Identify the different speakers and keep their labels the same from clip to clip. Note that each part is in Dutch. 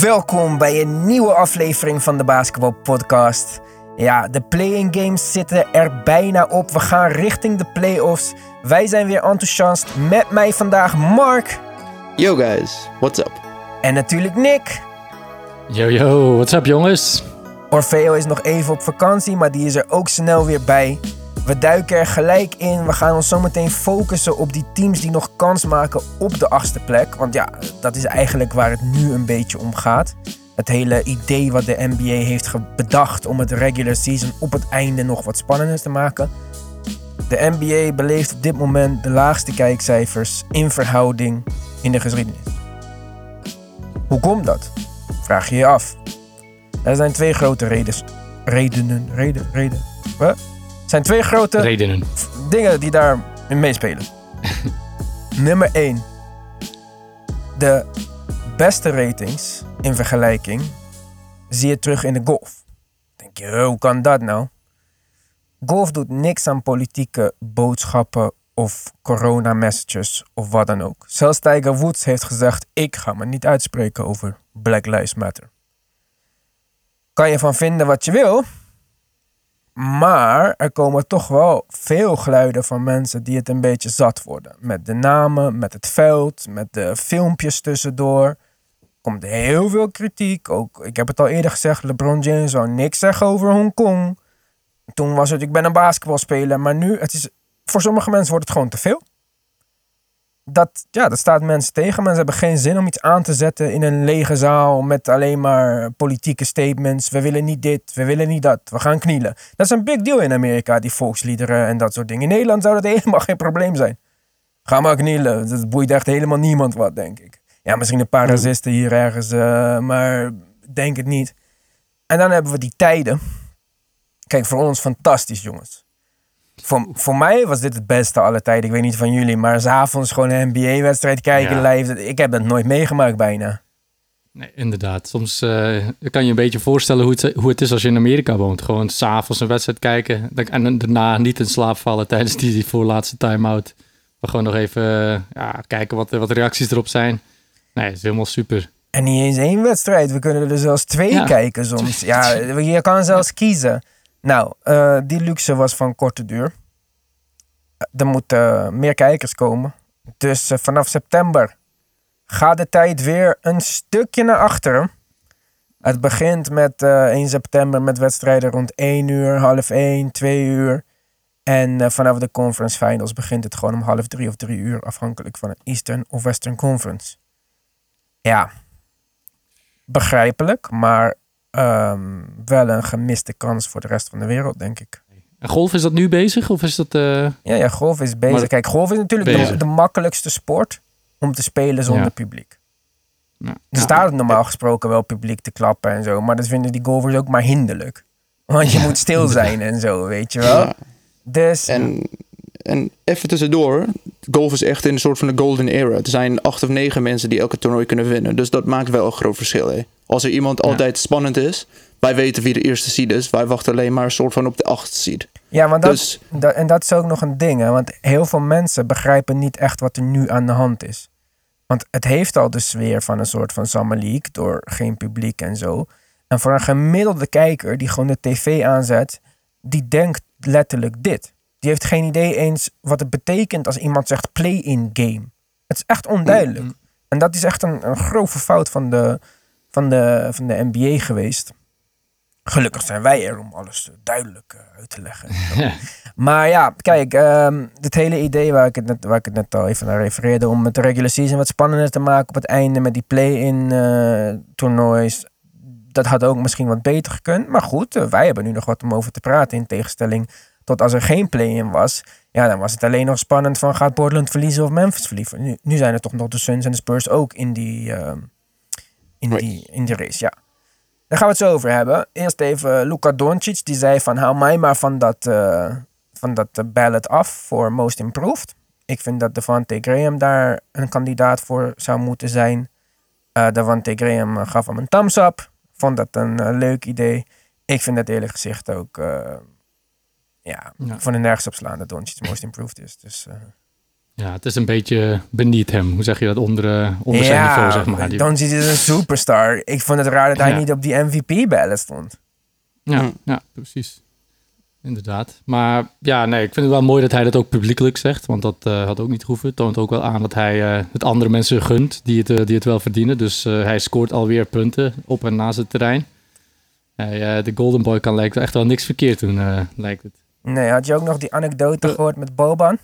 Speaker 1: Welkom bij een nieuwe aflevering van de Basketball Podcast. Ja, de play-in games zitten er bijna op. We gaan richting de playoffs. Wij zijn weer enthousiast. Met mij vandaag Mark.
Speaker 2: Yo guys, what's up?
Speaker 1: En natuurlijk Nick.
Speaker 3: Yo yo, what's up jongens?
Speaker 1: Orfeo is nog even op vakantie, maar die is er ook snel weer bij. We duiken er gelijk in. We gaan ons zometeen focussen op die teams die nog kans maken op de achtste plek. Want ja, dat is eigenlijk waar het nu een beetje om gaat. Het hele idee wat de NBA heeft bedacht om het regular season op het einde nog wat spannender te maken. De NBA beleeft op dit moment de laagste kijkcijfers in verhouding in de geschiedenis. Hoe komt dat? Vraag je je af. Er zijn twee grote redenen. Redenen, reden, reden. Zijn twee grote
Speaker 3: redenen.
Speaker 1: dingen die daar meespelen. Nummer 1. De beste ratings in vergelijking zie je terug in de golf. Denk je, hoe kan dat nou? Golf doet niks aan politieke boodschappen of corona-messages of wat dan ook. Zelfs Tiger Woods heeft gezegd: Ik ga me niet uitspreken over Black Lives Matter. Kan je van vinden wat je wil, maar er komen toch wel veel geluiden van mensen die het een beetje zat worden. Met de namen, met het veld, met de filmpjes tussendoor. Komt heel veel kritiek. Ook, ik heb het al eerder gezegd, LeBron James zou niks zeggen over Hongkong. Toen was het, ik ben een basketbalspeler. Maar nu, het is, voor sommige mensen wordt het gewoon te veel dat, ja, dat staat mensen tegen. Mensen hebben geen zin om iets aan te zetten in een lege zaal met alleen maar politieke statements. We willen niet dit, we willen niet dat, we gaan knielen. Dat is een big deal in Amerika, die volksliederen en dat soort dingen. In Nederland zou dat helemaal geen probleem zijn. Ga maar knielen, dat boeit echt helemaal niemand wat, denk ik. Ja, misschien een paar racisten hier ergens, uh, maar denk het niet. En dan hebben we die tijden. Kijk, voor ons fantastisch, jongens. Voor, voor mij was dit het beste alle tijden. Ik weet niet van jullie, maar s'avonds gewoon een NBA-wedstrijd kijken live. Ik heb dat nooit meegemaakt bijna.
Speaker 3: Nee, inderdaad. Soms uh, kan je een beetje voorstellen hoe het, hoe het is als je in Amerika woont. Gewoon s'avonds een wedstrijd kijken en daarna niet in slaap vallen tijdens die, die voorlaatste time-out. Maar gewoon nog even uh, ja, kijken wat, wat reacties erop zijn. Nee, het is helemaal super.
Speaker 1: En niet eens één wedstrijd. We kunnen er zelfs twee kijken soms. Ja, je kan zelfs kiezen. Nou, uh, die luxe was van korte duur. Er moeten meer kijkers komen. Dus vanaf september gaat de tijd weer een stukje naar achteren. Het begint met uh, 1 september met wedstrijden rond 1 uur, half 1, 2 uur. En vanaf de conference finals begint het gewoon om half 3 of 3 uur, afhankelijk van een Eastern of Western Conference. Ja, begrijpelijk, maar um, wel een gemiste kans voor de rest van de wereld, denk ik.
Speaker 3: En golf is dat nu bezig? Of is dat, uh...
Speaker 1: ja, ja, golf is bezig. Kijk, golf is natuurlijk de, de, makkelijkste sport om te spelen zonder ja. publiek. Ja. Er staat normaal gesproken wel publiek te klappen en zo, maar dat vinden die golfers ook maar hinderlijk. Want je moet stil zijn en zo, weet je wel. Dus...
Speaker 2: En, en even tussendoor, golf is echt in een soort van de golden era. Er zijn acht of negen mensen die elke toernooi kunnen winnen. Dus dat maakt wel een groot verschil, hè. Als er iemand altijd spannend is, wij weten wie de eerste seed is. Wij wachten alleen maar een soort van op de achtste seed.
Speaker 1: Ja, want dat, dus, dat, en dat is ook nog een ding. Hè? Want heel veel mensen begrijpen niet echt wat er nu aan de hand is. Want het heeft al de sfeer van een soort van Summer League door geen publiek en zo. En voor een gemiddelde kijker die gewoon de tv aanzet, die denkt letterlijk dit. Die heeft geen idee eens wat het betekent als iemand zegt play-in game. Het is echt onduidelijk. Mm-hmm. En dat is echt een, een grove fout van de, van de, van de NBA geweest. Gelukkig zijn wij er om alles duidelijk uh, uit te leggen. maar ja, kijk, um, dit hele idee waar ik, het net, waar ik het net al even naar refereerde... om het regular season wat spannender te maken op het einde... met die play-in uh, toernoois... dat had ook misschien wat beter gekund. Maar goed, uh, wij hebben nu nog wat om over te praten... in tegenstelling tot als er geen play-in was... ja, dan was het alleen nog spannend van... gaat Portland verliezen of Memphis verliezen? Nu, nu zijn er toch nog de Suns en de Spurs ook in die ehm, in, die, in die race, ja. Daar gaan we het zo over hebben. Eerst even Luka Doncic. Die zei van hou mij maar van dat, uh, van dat ballot af voor Most Improved. Ik vind dat Devante Graham daar een kandidaat voor zou moeten zijn. Uh, Devante Graham eh, gaf hem een thumbs up. Vond dat een uh, leuk idee. Ik vind dat eerlijk gezegd ook... Uh, ja, vond het nergens op slaan dat Doncic Most Improved is. Dus,
Speaker 3: Ja, het is een beetje beneath hem. Hoe zeg je dat? Onder, eh, onder zijn niveau, zeg maar. Die-
Speaker 1: Doncic is een superstar. Ik vond het raar dat hij
Speaker 3: Ja.
Speaker 1: niet op die MVP-ballen stond.
Speaker 3: Ja,
Speaker 2: Hm.
Speaker 3: ja, precies. Inderdaad. Maar ja, nee, ik vind het wel mooi dat hij dat ook publiekelijk zegt. Want dat eh, had ook niet hoeven. Het toont ook wel aan dat hij eh, het andere mensen gunt die het, die het wel verdienen. Dus eh, hij scoort alweer punten op en naast het terrein. Hij, de Golden Boy kan lijkt echt wel niks verkeerd doen, eh, lijkt het.
Speaker 1: Nee, had je ook nog die anekdote
Speaker 3: Eh.
Speaker 1: gehoord met Boban?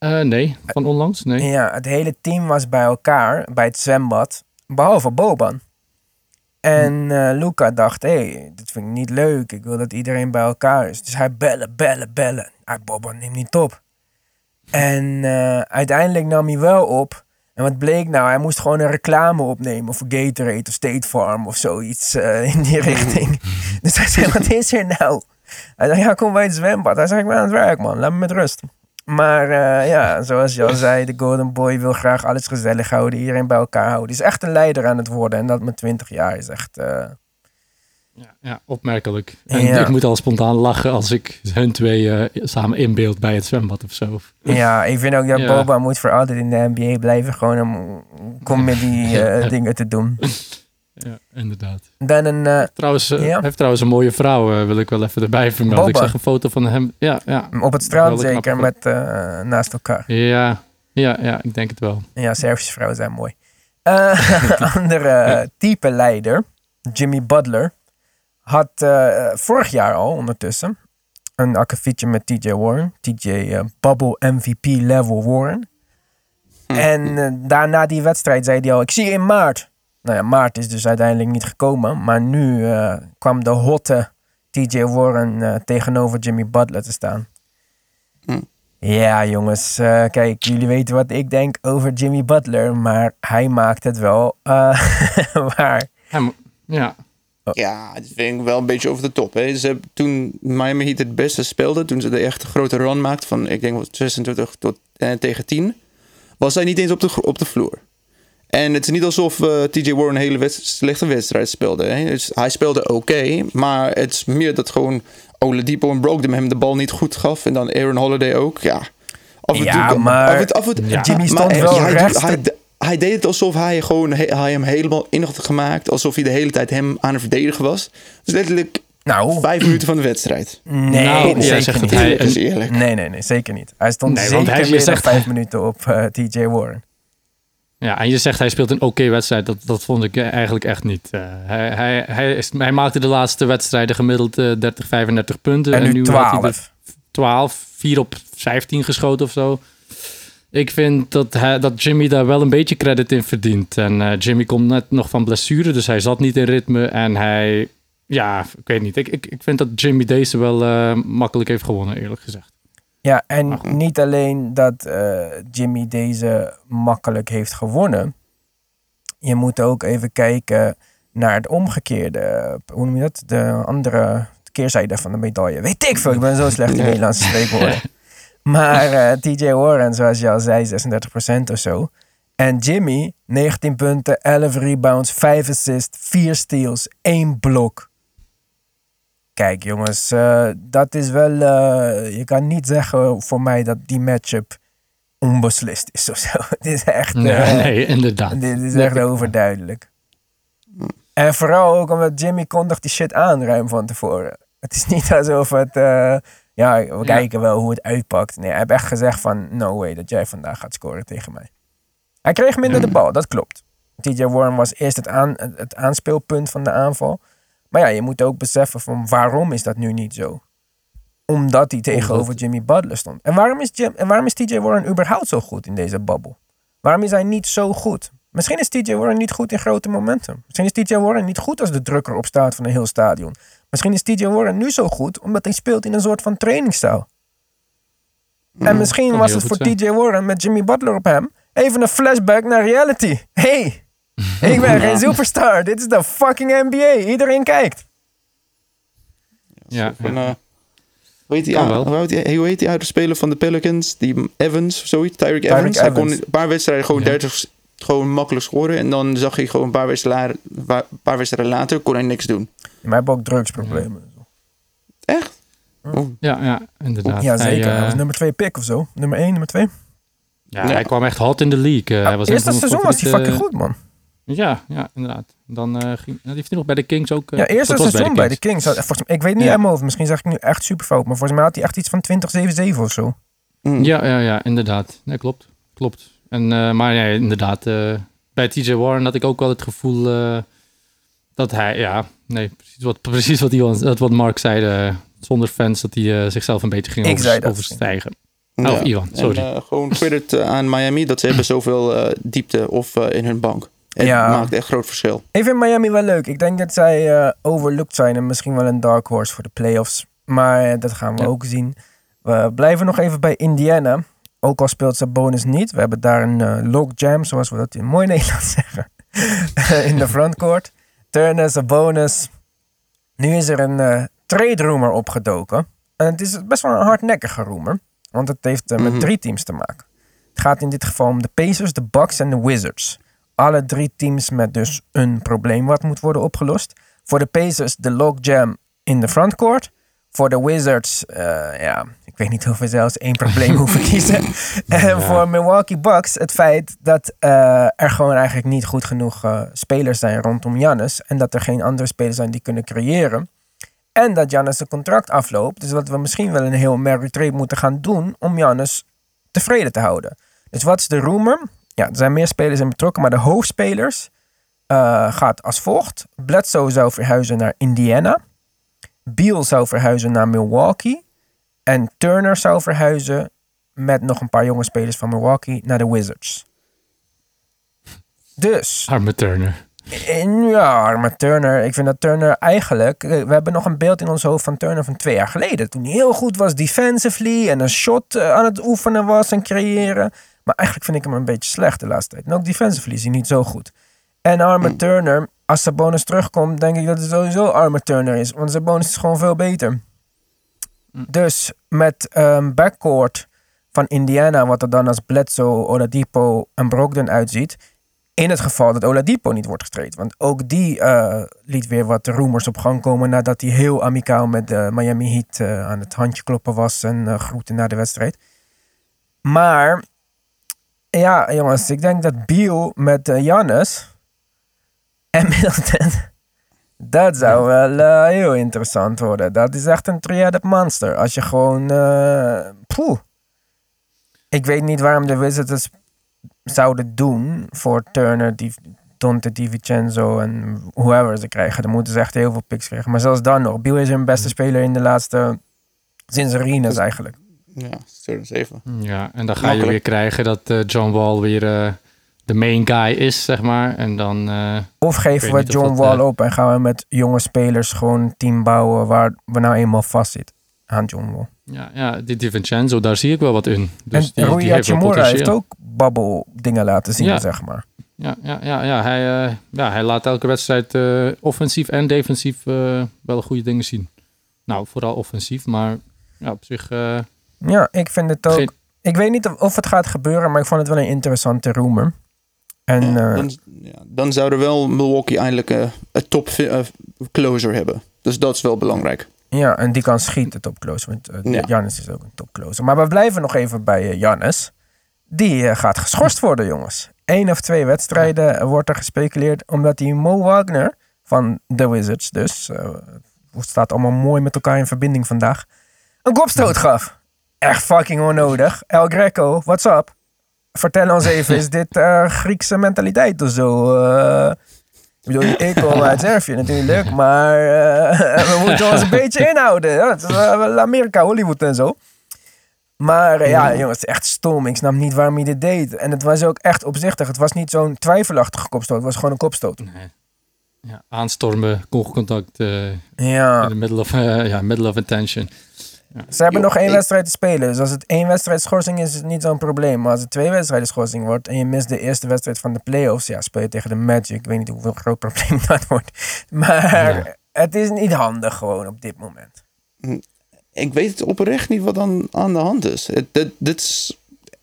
Speaker 3: Eh, nee, van onlangs? Nee.
Speaker 1: Ja, het hele team was bij elkaar bij het zwembad, behalve Boban. En
Speaker 3: Hm.
Speaker 1: eh, Luca dacht, hé, hey, dit vind ik niet leuk. Ik wil dat iedereen bij elkaar is. Dus hij bellen, bellen, bellen. Ah, Boban neemt niet op. En eh, uiteindelijk nam hij wel op. En wat bleek nou? Hij moest gewoon een reclame opnemen voor Gatorade of State Farm of zoiets in die richting. dus hij zei, wat is er nou? Hij zei, ja, kom bij het zwembad. Hij zei, ik ben aan het werk, man. Laat me met rust. Maar eh, ja, zoals je al zei, de Golden Boy wil graag alles gezellig houden, iedereen bij elkaar houden. Is echt een leider aan het worden en dat met 20 jaar is echt. eh,
Speaker 3: Ja, ja, opmerkelijk. En
Speaker 1: Ja.
Speaker 3: ik moet al spontaan lachen als ik hun twee eh, samen inbeeld bij het zwembad of zo.
Speaker 1: ja, ik vind ook dat
Speaker 3: Ja.
Speaker 1: Boba moet voor altijd in de NBA blijven, gewoon om comedy dingen te doen.
Speaker 3: Ja, inderdaad.
Speaker 1: Dan een. eh,
Speaker 3: Trouwens, eh,
Speaker 1: Ja.
Speaker 3: heeft trouwens een mooie vrouw, eh, wil ik wel even erbij vermelden. Ik zag een foto van hem. Ja, ja.
Speaker 1: op het strand zeker, met naast elkaar.
Speaker 3: Ja, ja, ja, ik denk het wel.
Speaker 1: Ja, Servische vrouwen zijn mooi. Andere type leider, Jimmy Butler, had vorig jaar al ondertussen een akkefietje met TJ Warren. TJ Bubble MVP level Warren. En eh, daarna die wedstrijd zei hij al, ik zie je in maart. Nou ja, maart is dus uiteindelijk niet gekomen. Maar nu eh, kwam de hotte TJ Warren eh, tegenover Jimmy Butler te staan.
Speaker 2: Hm.
Speaker 1: Ja, jongens. eh, kijk, jullie weten wat ik denk over Jimmy Butler. Maar hij maakt het wel eh, waar.
Speaker 3: Hem, ja,
Speaker 2: Ja, dat vind ik wel een beetje over de top. Hè. Ze hebben, toen Miami Heat het beste speelde, toen ze de echt grote run maakten van, ik denk wel 26 tot, eh, tegen 10, was hij niet eens op de, op de vloer. En het is niet alsof eh, TJ Warren een hele wedst- slechte wedstrijd speelde. Hè. Dus hij speelde oké, maar het is meer dat gewoon Oladipo en Brogdon hem de bal niet goed gaf. En dan Aaron Holiday ook, ja. Af en
Speaker 1: Ja,
Speaker 2: toe-
Speaker 1: maar
Speaker 2: af en- af en toe-
Speaker 3: Ja.
Speaker 1: Jimmy stond
Speaker 2: hij-
Speaker 1: wel
Speaker 2: hij,
Speaker 1: rechts.
Speaker 2: Hij, hij deed het alsof hij, gewoon, he- hij hem helemaal in had gemaakt. Alsof hij de hele tijd hem aan het verdedigen was. Dus letterlijk
Speaker 1: Nou,
Speaker 2: vijf minuten van de wedstrijd.
Speaker 1: nee,
Speaker 3: Nou, jij
Speaker 1: zeker
Speaker 3: zegt
Speaker 1: niet.
Speaker 3: hij-
Speaker 2: Eerlijk is eerlijk.
Speaker 1: Nee, nee, nee, zeker niet. Hij stond
Speaker 3: Nee,
Speaker 1: zeker
Speaker 3: hij-
Speaker 1: meer dan
Speaker 3: zegt-
Speaker 1: vijf minuten op eh, TJ Warren.
Speaker 3: Ja, en je zegt hij speelt een oké wedstrijd. Dat, dat vond ik eigenlijk echt niet. Eh, hij, hij, hij, is, hij maakte de laatste wedstrijden gemiddeld eh, 30, 35 punten.
Speaker 1: En nu
Speaker 3: had hij
Speaker 1: 12.
Speaker 3: er 12, 4 op 15 geschoten of zo. Ik vind dat, hij, dat Jimmy daar wel een beetje credit in verdient. En eh, Jimmy komt net nog van blessure, dus hij zat niet in ritme. En hij, ja, ik weet niet. Ik, ik, ik vind dat Jimmy deze wel eh, makkelijk heeft gewonnen, eerlijk gezegd.
Speaker 1: Ja, en niet alleen dat eh, Jimmy deze makkelijk heeft gewonnen. Je moet ook even kijken naar het omgekeerde. Hoe noem je dat? De andere keerzijde van de medaille. Weet ik veel, ik ben zo slecht in. Nederlandse spreekwoorden. Maar eh, TJ Warren, zoals je al zei, 36% of zo. En Jimmy, 19 punten, 11 rebounds, 5 assists, 4 steals, 1 blok. Kijk jongens, eh, dat is wel... eh, je kan niet zeggen voor mij dat die matchup onbeslist is of zo. Het is echt...
Speaker 3: Nee,
Speaker 1: eh,
Speaker 3: nee inderdaad.
Speaker 1: dit is echt overduidelijk. En vooral ook omdat Jimmy kondigt die shit aan ruim van tevoren. Het is niet alsof het... ja, we kijken wel hoe het uitpakt. Nee, hij heeft echt gezegd van... No way dat jij vandaag gaat scoren tegen mij. Hij kreeg minder de bal, dat klopt. TJ Warren was eerst het, aan, het aanspeelpunt van de aanval. Maar ja, je moet ook beseffen van waarom is dat nu niet zo? Omdat hij tegenover
Speaker 3: Omdat-
Speaker 1: Jimmy Butler stond. En waarom, is Jim, en waarom is TJ Warren überhaupt zo goed in deze babbel? Waarom is hij niet zo goed? Misschien is TJ Warren niet goed in grote momenten. Misschien is TJ Warren niet goed als de drukker op staat van een heel stadion. Misschien is TJ Warren nu zo goed omdat hij speelt in een soort van trainingsstijl. En misschien
Speaker 3: kan
Speaker 1: was het voor. TJ Warren met Jimmy Butler op hem even een flashback naar reality. Hey, ik ben geen superstar. Dit is de fucking NBA. Iedereen kijkt.
Speaker 3: Ja, ja.
Speaker 2: eh, hoe heet die, ah,
Speaker 3: wel.
Speaker 2: hoe heet die, hoe heet die oude speler van de Pelicans? Die Evans of zoiets? Tyreek Evans. Hij kon een paar wedstrijden gewoon
Speaker 3: Ja.
Speaker 2: 30 gewoon makkelijk scoren. En dan zag je gewoon een paar wedstrijden, een paar wedstrijden later kon hij niks doen.
Speaker 1: Maar hij heeft ook drugsproblemen.
Speaker 2: Echt? Oh,
Speaker 3: ja, ja, inderdaad.
Speaker 1: Ja,
Speaker 3: Hij,
Speaker 1: zeker. Hij
Speaker 3: eh,
Speaker 1: was nummer twee pick of zo. Nummer één, nummer twee.
Speaker 3: Ja,
Speaker 2: Ja.
Speaker 3: hij kwam echt hot in de league. Eh, hij was
Speaker 1: Eerste seizoen was hij fucking goed, man.
Speaker 3: Ja, ja, inderdaad. Dan eh, ging, nou, die heeft hij nog bij de Kings ook. eh,
Speaker 1: Ja, eerste
Speaker 3: dat was
Speaker 1: seizoen bij de
Speaker 3: Kings.
Speaker 1: Kings. Volgens mij- Ik weet niet
Speaker 2: Ja.
Speaker 1: mijn hoofd. Misschien zeg ik nu echt super fout. Maar volgens mij had hij echt iets van 2077 of zo.
Speaker 2: Mm.
Speaker 3: Ja, ja, ja, inderdaad. Nee, klopt. Klopt. En, eh, maar ja, inderdaad, eh, bij TJ Warren had ik ook wel het gevoel eh, dat hij, ja, nee, precies wat, precies wat, dat wat Mark zei, eh, zonder fans, dat hij eh, zichzelf een beetje ging
Speaker 1: Ik
Speaker 3: over-
Speaker 1: zei dat.
Speaker 3: overstijgen.
Speaker 2: Ja.
Speaker 3: Oh, Ivan, sorry.
Speaker 2: En, eh, gewoon credit eh, aan Miami dat ze hebben zoveel eh, diepte of eh, in hun bank. Het
Speaker 1: Ja.
Speaker 2: maakt echt groot verschil.
Speaker 1: Ik vind Miami wel leuk. Ik denk dat zij eh, overlooked zijn en misschien wel een dark horse voor de playoffs. Maar eh, dat gaan we
Speaker 3: Ja.
Speaker 1: ook zien. We blijven nog even bij Indiana. Ook al speelt ze bonus niet. We hebben daar een eh lock jam, zoals we dat in mooi Nederlands zeggen. in de frontcourt. Turner, bonus. Nu is er een trade rumor opgedoken. En het is best wel een hardnekkige rumor. Want het heeft met
Speaker 2: Mhm.
Speaker 1: drie teams te maken. Het gaat in dit geval om de Pacers, de Bucks en de Wizards. Alle drie teams met dus een probleem wat moet worden opgelost. Voor de Pacers de logjam in de frontcourt. Voor de Wizards, eh, ja, ik weet niet of we zelfs één probleem hoeven kiezen. En
Speaker 3: Ja.
Speaker 1: voor Milwaukee Bucks het feit dat eh, er gewoon eigenlijk niet goed genoeg eh, spelers zijn rondom Giannis. En dat er geen andere spelers zijn die kunnen creëren. En dat Giannis zijn contract afloopt. Dus dat we misschien wel een heel Mary trade moeten gaan doen om Giannis tevreden te houden. Dus wat is de rumor? Ja, er zijn meer spelers in betrokken, maar de hoofdspelers eh, gaat als volgt. Bledsoe zou verhuizen naar Indiana. Beal zou verhuizen naar Milwaukee. En Turner zou verhuizen met nog een paar jonge spelers van Milwaukee naar de Wizards. Dus,
Speaker 3: Arme Turner.
Speaker 1: ja, maar Turner, ik vind dat Turner eigenlijk... eh, We hebben nog een beeld in ons hoofd van Turner van twee jaar geleden. Toen hij heel goed was defensively en een shot eh, aan het oefenen was en creëren. Maar eigenlijk vind ik hem een beetje slecht de laatste tijd. En ook defensively is hij niet zo goed. En arme Turner, als Sabonis terugkomt, denk ik dat het sowieso arme Turner is. Want Sabonis is gewoon veel beter. Dus met ehm backcourt van Indiana, wat er dan als Bledsoe, Oladipo en Brogdon uitziet. In het geval dat Oladipo niet wordt getraind. Want ook die eh, liet weer wat rumors op gang komen nadat hij heel amicaal met de Miami Heat eh, aan het handje kloppen was en eh groeten na de wedstrijd. Maar ja, jongens, ik denk dat Beal met eh, Giannis en Middleton, dat zou wel eh, heel interessant worden. Dat is echt een three-headed monster. Als je gewoon, eh poeh. Ik weet niet waarom de Wizards zouden doen voor Turner, die Dante DiVincenzo en whoever ze krijgen. Dan moeten ze echt heel veel picks krijgen. Maar zelfs dan nog, Beal is hun beste speler in de laatste, sinds Arenas eigenlijk.
Speaker 2: Ja, 7.
Speaker 3: Ja, en dan ga je weer krijgen dat eh, John Wall weer eh, de main guy is, zeg maar. En dan... eh,
Speaker 1: Of geven we John
Speaker 3: dat,
Speaker 1: Wall op en gaan we met jonge spelers gewoon een team bouwen waar we nou eenmaal vast zitten aan John Wall.
Speaker 3: ja, ja, die DiVincenzo, daar zie ik wel wat in. Dus
Speaker 1: en
Speaker 3: die,
Speaker 1: Rui
Speaker 3: die heeft
Speaker 1: ook babbel dingen laten zien,
Speaker 3: Ja.
Speaker 1: zeg maar.
Speaker 3: Ja, ja, ja, ja, hij, eh, ja, hij laat elke wedstrijd eh, offensief en defensief eh, wel goede dingen zien. Nou, vooral offensief, maar ja, op zich...
Speaker 1: Ja, ik vind het ook.
Speaker 3: Geen-
Speaker 1: Ik weet niet of- het gaat gebeuren, maar ik vond het wel een interessante rumor. En
Speaker 2: Ja,
Speaker 1: eh,
Speaker 2: dan, ja, dan zou er wel Milwaukee eindelijk eh, een top eh, closer hebben. Dus dat is wel belangrijk.
Speaker 1: ja, en die kan schieten top close, want uh,
Speaker 2: Ja.
Speaker 1: Giannis is ook een top closer. Maar we blijven nog even bij Giannis. Die gaat geschorst worden, jongens. Eén of twee wedstrijden wordt er gespeculeerd, omdat die Mo Wagner van de Wizards, dus eh, het staat allemaal mooi met elkaar in verbinding vandaag, een kopstoot gaf. Echt fucking onnodig. El Greco, what's up? Vertel ons even, is dit eh, Griekse mentaliteit of zo? Eh, ik bedoel, ik kom uit Servië natuurlijk, maar eh, we moeten ons een beetje inhouden. Ja, het is Amerika, Hollywood en zo. Maar ja, jongens, echt stom. Ik snap niet waarom hij dit deed. En het was ook echt opzichtig. Het was niet zo'n twijfelachtige kopstoot. Het was gewoon een kopstoot.
Speaker 3: nee. ja, aanstormen, oogcontact
Speaker 1: Ja.
Speaker 3: in the middle of, ja, middle of attention.
Speaker 1: Ze hebben nog één
Speaker 2: ik-
Speaker 1: wedstrijd te spelen. Dus als het één wedstrijd schorsing is, is het niet zo'n probleem. Maar als het twee wedstrijden schorsing wordt en je mist de eerste wedstrijd van de playoffs, ja, speel je tegen de Magic. Ik weet niet hoeveel groot probleem dat wordt. Maar
Speaker 3: Ja.
Speaker 1: het is niet handig gewoon op dit moment.
Speaker 2: Ik weet oprecht niet wat aan, aan de hand is. Dit, dit is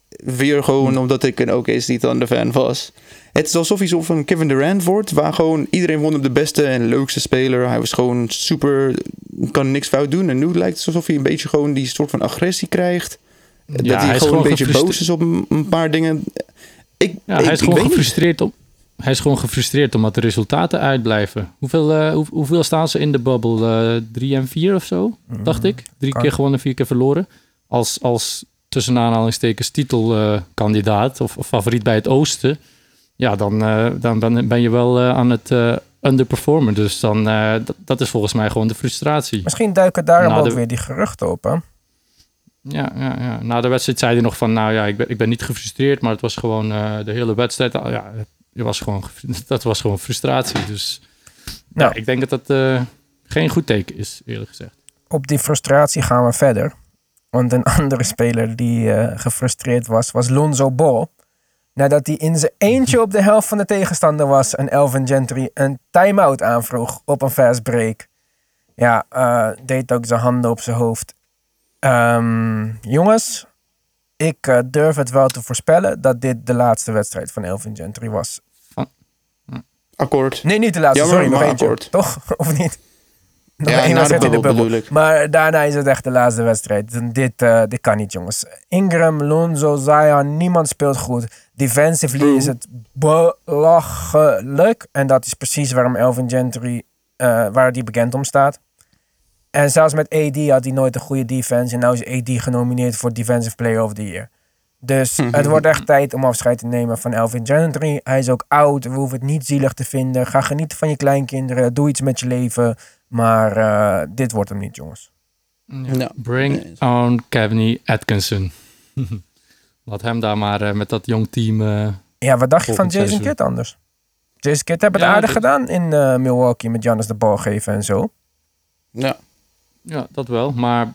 Speaker 2: weer gewoon omdat ik een OKC Thunder fan was. Het is alsof hij zo van Kevin Durant wordt, waar gewoon iedereen vond hem de beste en leukste speler. Hij was gewoon super, kan niks fout doen. En nu lijkt het alsof hij een beetje gewoon die soort van agressie krijgt. dat
Speaker 3: Ja,
Speaker 2: hij,
Speaker 3: hij is
Speaker 2: gewoon een beetje boos is op een, paar dingen. Ik,
Speaker 3: Ja,
Speaker 2: ik,
Speaker 3: hij is
Speaker 2: ik
Speaker 3: gewoon
Speaker 2: weet niet.
Speaker 3: gefrustreerd om. Hij is gewoon gefrustreerd omdat de resultaten uitblijven. Hoeveel, eh, hoe- hoeveel staan ze in de bubble? Eh, drie en vier of zo, dacht ik. Drie
Speaker 1: kan.
Speaker 3: keer gewonnen, vier keer verloren. Als, als tussen aanhalingstekens titelkandidaat of, of favoriet bij het oosten. Ja, dan, eh, dan ben, ben je wel eh, aan het eh, underperformen. Dus dan, dat, dat is volgens mij gewoon de frustratie.
Speaker 1: Misschien duiken daarom ook
Speaker 3: de-
Speaker 1: weer die geruchten op, hè?
Speaker 3: Ja, ja, ja. na de wedstrijd zei hij nog van, nou ja, ik ben, ik ben niet gefrustreerd, maar het was gewoon de hele wedstrijd. ah, Ja, het was gewoon, dat was gewoon frustratie. Dus
Speaker 1: Nou.
Speaker 3: ja, ik denk dat dat geen goed teken is, eerlijk gezegd.
Speaker 1: Op die frustratie gaan we verder. Want een andere speler die gefrustreerd was, was Lonzo Ball. Nadat hij in zijn eentje op de helft van de tegenstander was en Elvin Gentry een time-out aanvroeg op een fast break. Ja, eh, deed ook zijn handen op zijn hoofd. Ehm, jongens, ik eh, durf het wel te voorspellen dat dit de laatste wedstrijd van Elvin Gentry was.
Speaker 2: Akkoord.
Speaker 1: Nee, niet de laatste,
Speaker 2: Jammer,
Speaker 1: sorry, nog
Speaker 2: maar
Speaker 1: eentje.
Speaker 2: akkoord.
Speaker 1: Toch? Of niet? Nog
Speaker 2: Ja,
Speaker 1: één wedstrijd in de
Speaker 2: bubbel.
Speaker 1: Maar daarna is het echt de laatste wedstrijd. Dit, eh, dit kan niet, jongens. Ingram, Lonzo, Zion, niemand speelt goed. Defensively
Speaker 2: True.
Speaker 1: is het belachelijk. En dat is precies waarom Elvin Gentry, eh, waar die bekend om staat. En zelfs met AD had hij nooit een goede defense. En nu is AD genomineerd voor Defensive Player of the Year. Dus het wordt echt tijd om afscheid te nemen van Elvin Gentry. Hij is ook oud. We hoeven het niet zielig te vinden. Ga genieten van je kleinkinderen. Doe iets met je leven. Maar eh, dit wordt hem niet, jongens.
Speaker 2: Ja.
Speaker 3: Bring on Kevin Atkinson. Laat hem daar maar eh, met dat jong team... eh,
Speaker 1: Ja, wat dacht je van Jason. Kidd anders? Jason Kidd hebben het
Speaker 3: Ja,
Speaker 1: aardig
Speaker 3: dit-
Speaker 1: gedaan in eh, Milwaukee met Giannis de bal geven en zo.
Speaker 2: Ja.
Speaker 3: Ja, dat wel. Maar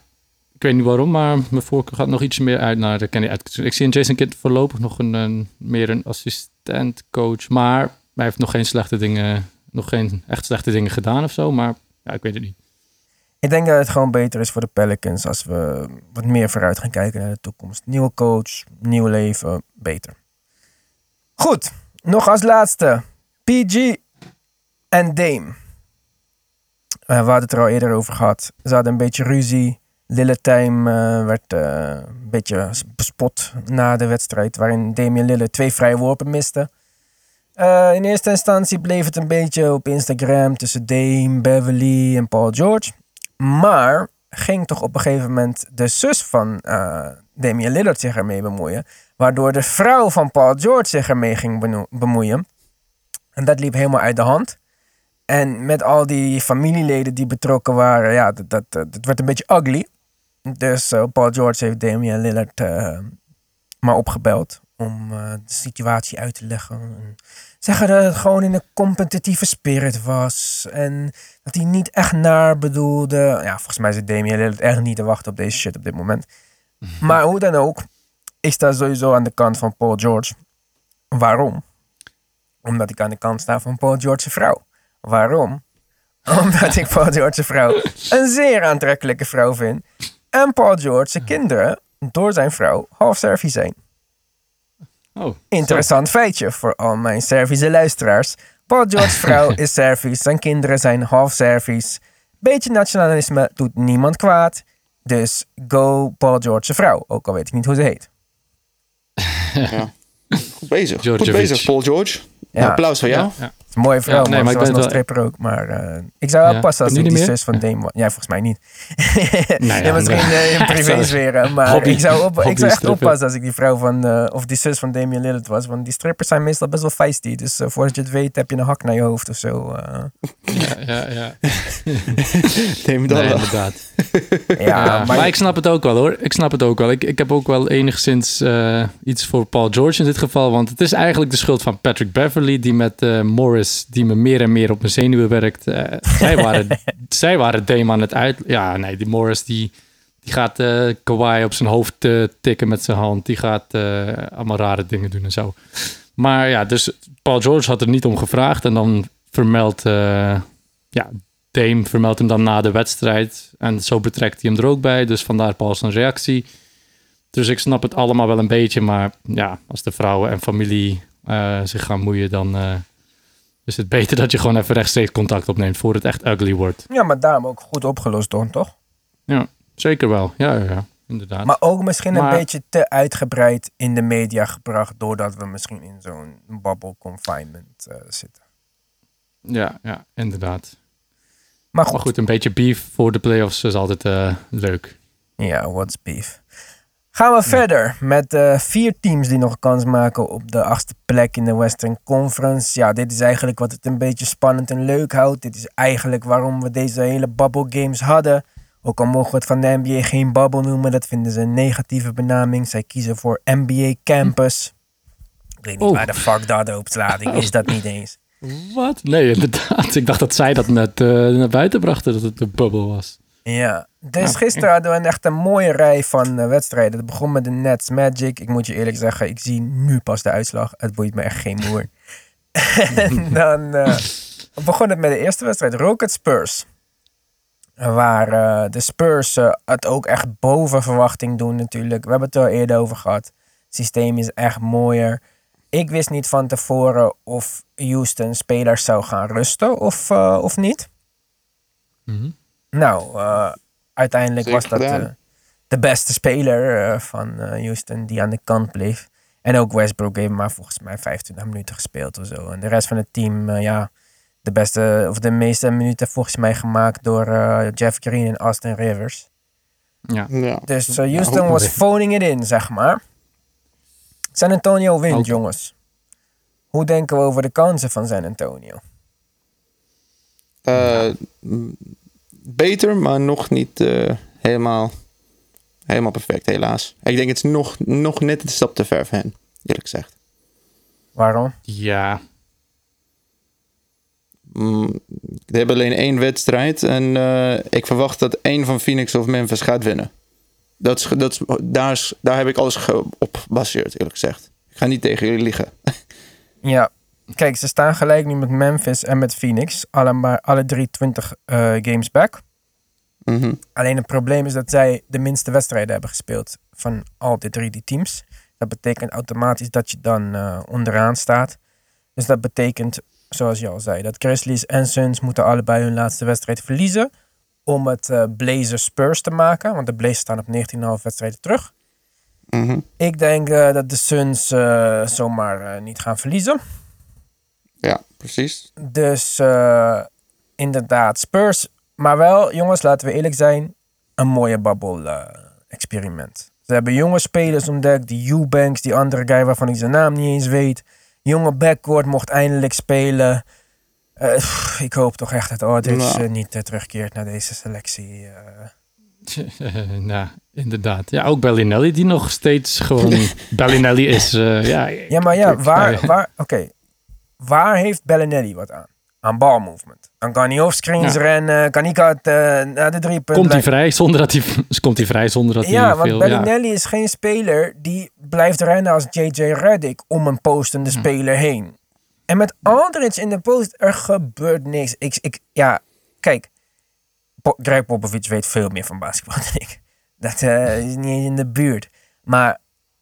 Speaker 3: ik weet niet waarom, maar mijn voorkeur gaat nog iets meer uit naar de Kenny Atkinson. Ik zie in Jason Kidd voorlopig nog een, een meer een assistent coach, maar hij heeft nog geen slechte dingen, nog geen echt slechte dingen gedaan of zo. Maar ja, ik weet het niet.
Speaker 1: Ik denk dat het gewoon beter is voor de Pelicans als we wat meer vooruit gaan kijken naar de toekomst. Nieuwe coach, nieuw leven, beter. Goed, nog als laatste. PG en Dame. Eh, we hadden het er al eerder over gehad. Ze hadden een beetje ruzie. Lillard Time eh, werd eh, een beetje bespot na de wedstrijd, waarin Damian Lillard twee vrije worpen miste. Eh, in eerste instantie bleef het een beetje op Instagram tussen Dame, Beverly en Paul George. Maar ging toch op een gegeven moment de zus van eh Damian Lillard zich ermee bemoeien. Waardoor de vrouw van Paul George zich ermee ging bemoeien. En dat liep helemaal uit de hand. En met al die familieleden die betrokken waren, ja, dat, dat, dat werd een beetje ugly. Dus eh, Paul George heeft Damian Lillard eh, maar opgebeld om eh, de situatie uit te leggen. En zeggen dat het gewoon in een competitieve spirit was. En dat hij niet echt naar bedoelde. Ja, volgens mij zit Damian Lillard echt niet te wachten op deze shit op dit moment. Maar hoe dan ook, ik sta sowieso aan de kant van Paul George. Waarom? Omdat ik aan de kant sta van Paul George's vrouw. Waarom? Omdat ik Paul George's vrouw een zeer aantrekkelijke vrouw vind. En Paul George's kinderen door zijn vrouw half Servië zijn.
Speaker 3: Oh,
Speaker 1: Interessant feitje voor al mijn Servische luisteraars. Paul George's vrouw is Servisch, zijn kinderen zijn half Servisch. Beetje nationalisme doet niemand kwaad. Dus go Paul George's vrouw, ook al weet ik niet hoe ze heet.
Speaker 2: ja. Goed bezig. Goed bezig, Paul George.
Speaker 1: Ja.
Speaker 2: Applaus voor jou.
Speaker 3: Ja,
Speaker 1: mooie vrouw,
Speaker 3: Ja, nee,
Speaker 1: maar, ze
Speaker 3: ik
Speaker 1: was
Speaker 3: ben
Speaker 1: nog
Speaker 3: wel-
Speaker 1: stripper ook. Maar eh, ik zou wel
Speaker 3: Ja.
Speaker 1: passen als ik die
Speaker 3: meer?
Speaker 1: zus van Dame was. Ja, volgens mij niet.
Speaker 3: Nou
Speaker 1: ja, misschien
Speaker 3: nee.
Speaker 1: eh, in privésfeer. Maar
Speaker 3: Hobby-
Speaker 1: ik zou, op, ik zou echt oppassen als ik die vrouw van... eh, of die zus van Damian Lillard was. Want die strippers zijn meestal best wel feisty. Dus eh, voordat je het weet heb je een hak naar je hoofd of zo. eh.
Speaker 3: Ja, ja, ja.
Speaker 2: Neem dat
Speaker 3: Nee,
Speaker 2: wel.
Speaker 3: inderdaad.
Speaker 1: ja,
Speaker 3: Ja,
Speaker 1: maar,
Speaker 3: maar, ik snap het ook wel hoor. Ik snap het ook wel. Ik, ik heb ook wel enigszins eh, iets voor Paul George in dit geval. Want het is eigenlijk de schuld van Patrick Beverly. Die met eh, Die me meer en meer op mijn zenuwen werkt. Eh, zij, waren, zij waren Dame aan het uit... Ja, nee, die Morris die, die gaat Kawhi op zijn hoofd eh, tikken met zijn hand. Die gaat allemaal rare dingen doen en zo. Maar ja, dus Paul George had er niet om gevraagd. En dan vermeldt... ja, Dame vermeldt hem dan na de wedstrijd. En zo betrekt hij hem er ook bij. Dus vandaar Paul zijn reactie. Dus ik snap het allemaal wel een beetje. Maar ja, als de vrouwen en familie zich gaan moeien... dan is het beter dat je gewoon even rechtstreeks contact opneemt... voor het echt ugly wordt.
Speaker 1: ja, maar daarom ook goed opgelost door, toch?
Speaker 3: Ja, zeker wel. Ja, ja, ja. inderdaad.
Speaker 1: Maar ook misschien een beetje te uitgebreid in de media gebracht. Doordat we misschien in zo'n bubble confinement eh, zitten.
Speaker 3: Ja, ja, inderdaad.
Speaker 1: Maar goed,
Speaker 3: Maar goed, een beetje beef voor de playoffs is altijd eh, leuk.
Speaker 1: ja, what's beef. Gaan we verder met de vier teams die nog kans maken op de achtste plek in de Western Conference. Ja, dit is eigenlijk wat het een beetje spannend en leuk houdt. Dit is eigenlijk waarom we deze hele bubble games hadden. Ook al mogen we het van de NBA geen bubble noemen, dat vinden ze een negatieve benaming. Zij kiezen voor NBA Campus. Ik weet niet
Speaker 3: Oh.
Speaker 1: waar de fuck dat op wist dat niet eens.
Speaker 3: Wat? Nee, inderdaad. Ik dacht dat zij dat net eh, naar buiten brachten, dat het een bubbel was.
Speaker 1: Ja, dus gisteren hadden we een echt een mooie rij van eh, wedstrijden. Het begon met de Nets Magic. Ik moet je eerlijk zeggen, ik zie nu pas de uitslag. Het boeit me echt geen moer. en dan eh, begon het met de eerste wedstrijd, Rockets Spurs. Waar eh, de Spurs het ook echt boven verwachting doen natuurlijk. We hebben het er al eerder over gehad. Het systeem is echt mooier. Ik wist niet van tevoren of Houston spelers zou gaan rusten of, of niet.
Speaker 3: Mhm.
Speaker 1: Nou, uiteindelijk
Speaker 2: Zeker
Speaker 1: was dat de beste speler eh, van eh, Houston die aan de kant bleef. En ook Westbrook heeft maar volgens mij 25 minuten gespeeld of zo. En de rest van het team, eh, ja, de beste of de meeste minuten volgens mij gemaakt door Jeff Green en Austin Rivers.
Speaker 3: Ja.
Speaker 2: Ja.
Speaker 1: Dus Houston
Speaker 2: Ja,
Speaker 1: was phoning it in, zeg maar. San Antonio wint, jongens. Hoe denken we over de kansen van San Antonio?
Speaker 2: Eh, m, beter, maar nog niet eh, helemaal, helemaal perfect, helaas. Ik denk het is nog, nog net een stap te ver voor hen, eerlijk gezegd.
Speaker 1: Waarom?
Speaker 3: Ja,
Speaker 2: Mm, We hebben alleen één wedstrijd en eh, ik verwacht dat één van Phoenix of Memphis gaat winnen. Dat is, dat is, daar, is, daar heb ik alles op gebaseerd, eerlijk gezegd. Ik ga niet tegen jullie liegen.
Speaker 1: Ja, kijk, ze staan gelijk nu met Memphis en met Phoenix. Allemaal, alle drie 20 eh, games back.
Speaker 2: Mhm.
Speaker 1: Alleen het probleem is dat zij de minste wedstrijden hebben gespeeld van al die drie die teams. Dat betekent automatisch dat je dan eh, onderaan staat. Dus dat betekent, zoals je al zei, dat Grizzlies en Suns moeten allebei hun laatste wedstrijd verliezen. Om het eh Blazers Spurs te maken. Want de Blazers staan op 19,5 wedstrijden terug.
Speaker 2: Mhm.
Speaker 1: Ik denk dat de Suns zomaar niet gaan verliezen.
Speaker 2: Precies.
Speaker 1: Dus eh, inderdaad, Spurs. Maar wel, jongens, laten we eerlijk zijn, een mooie babbel-experiment. Ze hebben jonge spelers ontdekt, die Eubanks, die andere guy waarvan ik zijn naam niet eens weet. Jonge backcourt mocht eindelijk spelen. Eh, pff, ik hoop toch echt dat Aldridge
Speaker 2: Nou.
Speaker 1: eh, niet terugkeert naar deze selectie. eh.
Speaker 3: nou, inderdaad. Ja, ook Bellinelli die nog steeds gewoon Bellinelli is. eh, ja,
Speaker 1: Ja, maar ja, waar,
Speaker 3: Ja.
Speaker 1: waar, oké. Waar heeft Bellinelli wat aan? Aan balmovement. Dan kan hij offscreens
Speaker 3: Ja.
Speaker 1: rennen, kan hij eh, naar de drie punten.
Speaker 3: Komt hij vrij zonder dat hij, komt hij vrij zonder dat hij
Speaker 1: Ja, want
Speaker 3: veel...
Speaker 1: Bellinelli is geen speler die blijft rennen als JJ Redick om een postende
Speaker 3: Hm.
Speaker 1: speler heen. En met Aldridge in de post, er gebeurt niks. Ik, ik, ja, kijk, Greg Popovich weet veel meer van basketbal dan ik. Dat eh, is niet in de buurt. Maar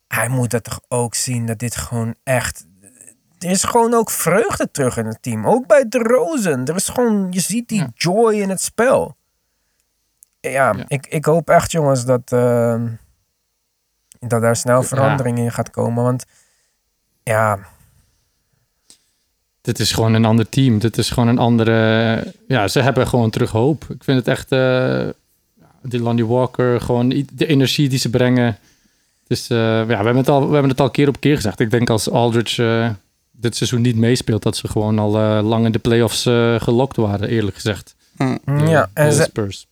Speaker 1: hij moet dat toch ook zien dat dit gewoon echt... Er is gewoon ook vreugde terug in het team. Ook bij de Rozen. Er is gewoon, je ziet die
Speaker 3: Ja.
Speaker 1: joy in het spel. Ja,
Speaker 3: Ja.
Speaker 1: Ik, ik hoop echt jongens dat, eh, dat daar snel
Speaker 3: Ja.
Speaker 1: verandering in gaat komen. Want ja,
Speaker 3: Dit is gewoon een ander team. Dit is gewoon een andere... Ja, ze hebben gewoon terug hoop. Ik vind het echt... die Lonnie Walker, gewoon de energie die ze brengen. Dus eh, ja, we hebben, het al, we hebben het al keer op keer gezegd. Ik denk als Aldridge eh, dit seizoen niet meespeelt... dat ze gewoon al eh, lang in de playoffs eh gelokt waren, eerlijk gezegd.
Speaker 2: Hm.
Speaker 3: De-
Speaker 1: ja. En,
Speaker 3: de Spurs.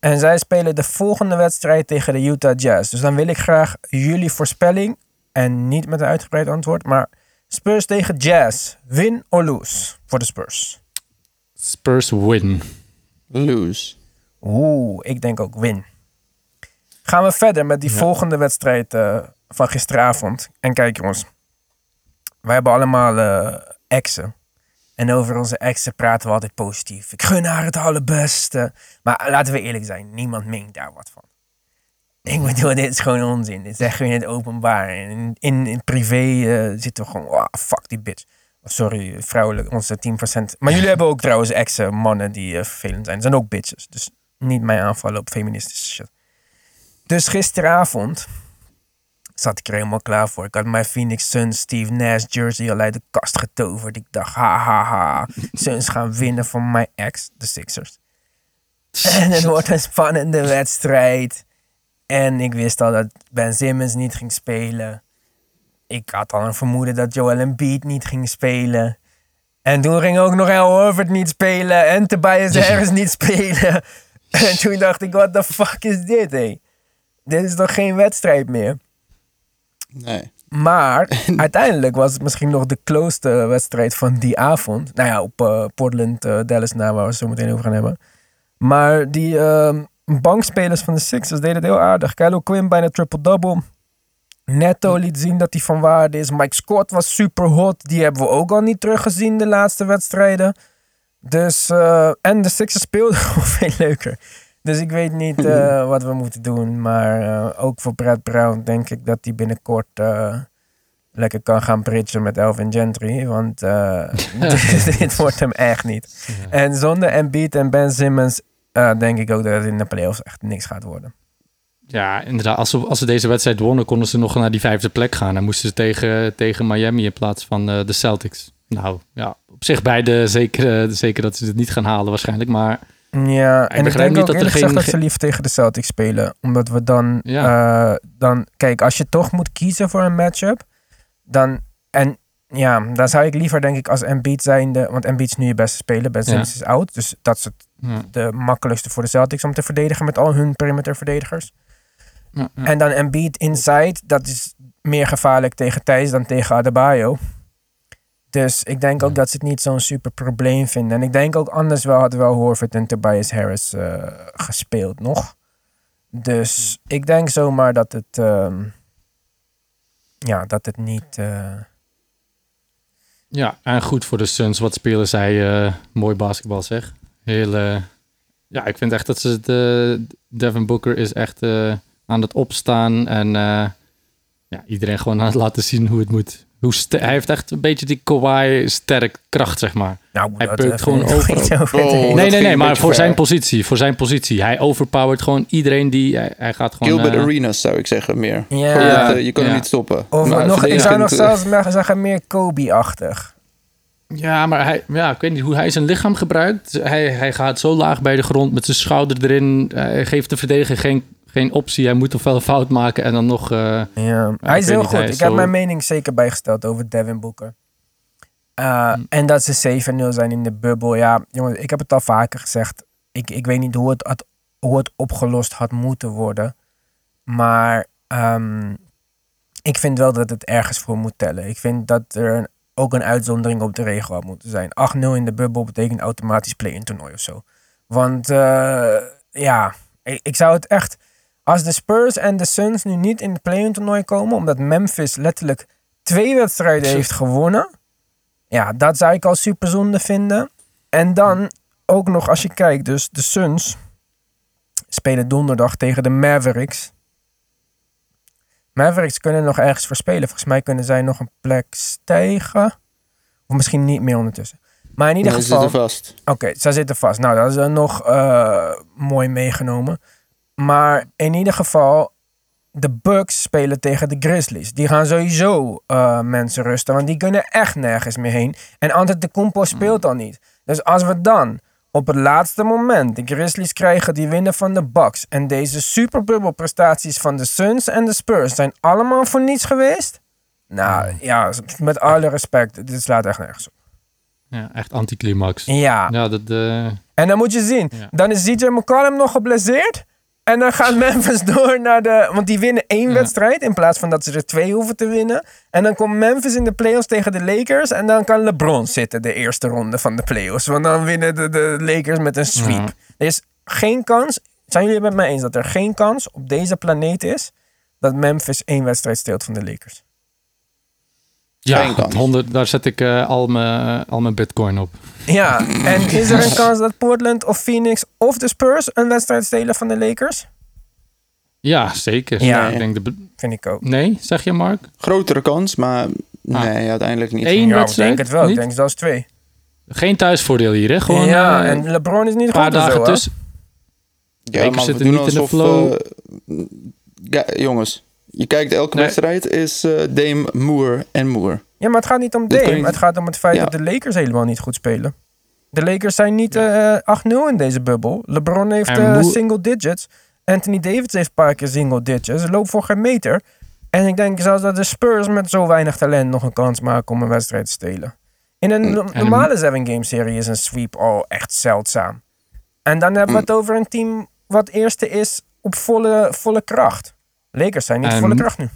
Speaker 1: en zij spelen de volgende wedstrijd tegen de Utah Jazz. Dus dan wil ik graag jullie voorspelling. En niet met een uitgebreid antwoord, maar Spurs tegen Jazz. Win or lose voor de Spurs?
Speaker 3: Spurs win.
Speaker 2: Lose.
Speaker 1: Oeh, ik denk ook win. Gaan we verder met die
Speaker 3: Ja.
Speaker 1: volgende wedstrijd eh, van gisteravond. En kijk jongens, wij hebben allemaal eh, exen. En over onze exen praten we altijd positief. Ik gun haar het allerbeste. Maar laten we eerlijk zijn, niemand meent daar wat van. Ik bedoel, dit is gewoon onzin. Dit zeggen we in het openbaar. En In, in, privé eh, zitten we gewoon, oh, fuck die bitch. Oh, Sorry, vrouwelijk, onze 10%. Maar jullie hebben ook trouwens exen, mannen die eh, vervelend zijn. Dat zijn ook bitches. Dus niet mij aanvallen op feministische shit. Dus gisteravond zat ik er helemaal klaar voor. Ik had mijn Phoenix Suns Steve Nash jersey al uit de kast getoverd. Ik dacht, ha ha ha, Suns gaan winnen van mijn ex, de Sixers. En het wordt een spannende wedstrijd. En ik wist al dat Ben Simmons niet ging spelen. Ik had al een vermoeden dat Joel Embiid niet ging spelen. En toen ging ook nog Al Horford niet spelen. En Tobias Harris niet spelen. En toen dacht ik, what the fuck is dit, hé? Dit is toch geen wedstrijd meer?
Speaker 2: Nee.
Speaker 1: Maar uiteindelijk was het misschien nog de closeste wedstrijd van die avond. Nou ja, op uh, Portland, uh, Dallas na, waar we het zo meteen over gaan hebben. Maar die uh, bankspelers van de Sixers deden het heel aardig. Kylo Quinn bijna triple-double. Netto liet zien dat hij van waarde is. Mike Scott was super hot. Die hebben we ook al niet teruggezien de laatste wedstrijden. Dus, en de Sixers speelden gewoon veel leuker. Dus ik weet niet uh, wat we moeten doen. Maar uh, ook voor Brad Brown denk ik dat hij binnenkort lekker kan gaan bridgen met Elvin Gentry. Want dit, dit, wordt hem echt niet. Ja. En zonder Embiid en Ben Simmons denk ik ook dat het in de playoffs echt niks gaat worden.
Speaker 3: Ja, inderdaad. Als ze, als ze deze wedstrijd wonnen, konden ze nog naar die vijfde plek gaan. En moesten ze tegen, tegen Miami in plaats van uh, de Celtics. Nou ja, op zich beide zeker, uh, zeker dat ze het niet gaan halen waarschijnlijk. Maar
Speaker 1: ja, en ik denk ook dat er geen... dat ze liever tegen de Celtics spelen. Omdat we dan, ja. uh, dan... Kijk, als je toch moet kiezen voor een matchup, dan... En ja, dan zou ik liever denk ik als Embiid zijnde... Want Embiid is nu je beste speler, Ben Simmons ja. is oud. Dus dat is het, ja. de makkelijkste voor de Celtics om te verdedigen met al hun perimeter verdedigers. En dan Embiid inside, dat is meer gevaarlijk tegen Thijs dan tegen Adebayo. Dus ik denk ook dat ze het niet zo'n super probleem vinden. En ik denk ook anders wel hadden wel Horford en Tobias Harris uh, gespeeld nog. Dus ik denk zomaar dat het, uh, ja, dat het niet... Uh...
Speaker 3: Ja, en goed voor de Suns. Wat spelen zij uh, mooi basketbal zeg. Heel, ja, ik vind echt dat ze het... Devin Booker is echt aan het opstaan. En ja, iedereen gewoon aan het laten zien hoe het moet. Hoe hij heeft echt een beetje die Kawhi sterk kracht, zeg maar.
Speaker 1: Nou,
Speaker 3: hij peukt gewoon over. Oh, nee, nee, nee, maar voor zijn positie. Voor zijn positie. Hij overpowert gewoon iedereen die... Hij, hij gaat gewoon...
Speaker 2: Gilbert uh, Arenas zou ik zeggen meer.
Speaker 1: Ja.
Speaker 2: ja. Je, je kan ja. hem niet stoppen.
Speaker 1: Of maar nog, ik zou nog zelfs zeggen meer Kobe-achtig.
Speaker 3: Ja, maar hij, ja, ik weet niet hoe hij zijn lichaam gebruikt. Hij, hij gaat zo laag bij de grond met zijn schouder erin. Hij geeft de verdediger geen geen optie. Hij moet ofwel fout maken en dan nog... Uh,
Speaker 1: ja, hij is heel niet, goed. Ik zo... heb mijn mening zeker bijgesteld over Devin Booker. Uh, hmm. En dat ze 7-0 zijn in de bubbel. Ja, jongens, ik heb het al vaker gezegd. Ik, ik weet niet hoe het, had, hoe het opgelost had moeten worden. Maar um, ik vind wel dat het ergens voor moet tellen. Ik vind dat er een, ook een uitzondering op de regel had moeten zijn. 8-0 in de bubbel betekent automatisch play-in toernooi of zo. Want uh, ja, ik, ik zou het echt als de Spurs en de Suns nu niet in het play-in toernooi komen, omdat Memphis letterlijk twee wedstrijden heeft gewonnen, ja, dat zou ik al super zonde vinden. En dan ook nog als je kijkt, dus de Suns spelen donderdag tegen de Mavericks. Mavericks kunnen nog ergens voor spelen. Volgens mij kunnen zij nog een plek stijgen. Of misschien niet meer ondertussen. Maar in ieder
Speaker 2: nee,
Speaker 1: geval.
Speaker 2: Ze zitten vast.
Speaker 1: Oké, okay, ze zitten vast. Nou, dat is dan nog uh, mooi meegenomen. Maar in ieder geval, de Bucks spelen tegen de Grizzlies. Die gaan sowieso uh, mensen rusten, want die kunnen echt nergens meer heen. En Antetokounmpo speelt dan niet. Dus als we dan op het laatste moment de Grizzlies krijgen die winnen van de Bucks en deze superbubbel prestaties van de Suns en de Spurs zijn allemaal voor niets geweest. Nou ja, met alle respect, dit slaat echt nergens op.
Speaker 3: Ja, echt anticlimax.
Speaker 1: Ja.
Speaker 3: ja dat, uh...
Speaker 1: En dan moet je zien, ja. dan is DJ McCollum nog geblesseerd. En dan gaat Memphis door naar de. Want die winnen één ja. wedstrijd in plaats van dat ze er twee hoeven te winnen. En dan komt Memphis in de playoffs tegen de Lakers. En dan kan LeBron zitten de eerste ronde van de playoffs. Want dan winnen de, de Lakers met een sweep. Ja. Er is geen kans. Zijn jullie het met mij eens dat er geen kans op deze planeet is dat Memphis één wedstrijd steelt van de Lakers?
Speaker 3: Ja, 100, daar zet ik uh, al, mijn, al mijn bitcoin op.
Speaker 1: Ja, en is er een kans dat Portland of Phoenix of de Spurs een wedstrijd stelen van de Lakers?
Speaker 3: Ja, zeker.
Speaker 1: Ja,
Speaker 3: ik denk de...
Speaker 1: vind ik ook.
Speaker 3: Nee, zeg je Mark?
Speaker 2: Grotere kans, maar nee, ah. uiteindelijk niet.
Speaker 3: Eén
Speaker 1: ja,
Speaker 3: wedstrijd?
Speaker 1: Ik denk het wel, niet? ik denk zelfs twee.
Speaker 3: Geen thuisvoordeel hier, hè? Gewoon,
Speaker 1: ja,
Speaker 3: uh,
Speaker 1: en LeBron is niet
Speaker 3: een paar
Speaker 1: goed
Speaker 3: dagen
Speaker 1: zo,
Speaker 3: tussen.
Speaker 2: Ja, maar zitten niet in de flow. Uh, Ja, jongens, je kijkt elke
Speaker 3: Nee.
Speaker 2: wedstrijd is eh, Dame, Moore en Moore.
Speaker 1: Ja, maar het gaat niet om Dame.
Speaker 2: je-
Speaker 1: Het gaat om het feit
Speaker 2: Ja.
Speaker 1: dat de Lakers helemaal niet goed spelen. De Lakers zijn niet eh 8-0 in deze bubbel. LeBron heeft
Speaker 3: Moe-
Speaker 1: single digits. Anthony Davis heeft een paar keer single digits. Ze loopt voor geen meter. En ik denk zelfs dat de Spurs met zo weinig talent nog een kans maken om een wedstrijd te stelen. In een no-
Speaker 3: En-
Speaker 1: normale 7-game serie is een sweep al echt zeldzaam. En dan hebben we het over een team wat eerste is op volle, volle kracht. Lakers zijn niet
Speaker 3: En-
Speaker 1: volle kracht nu.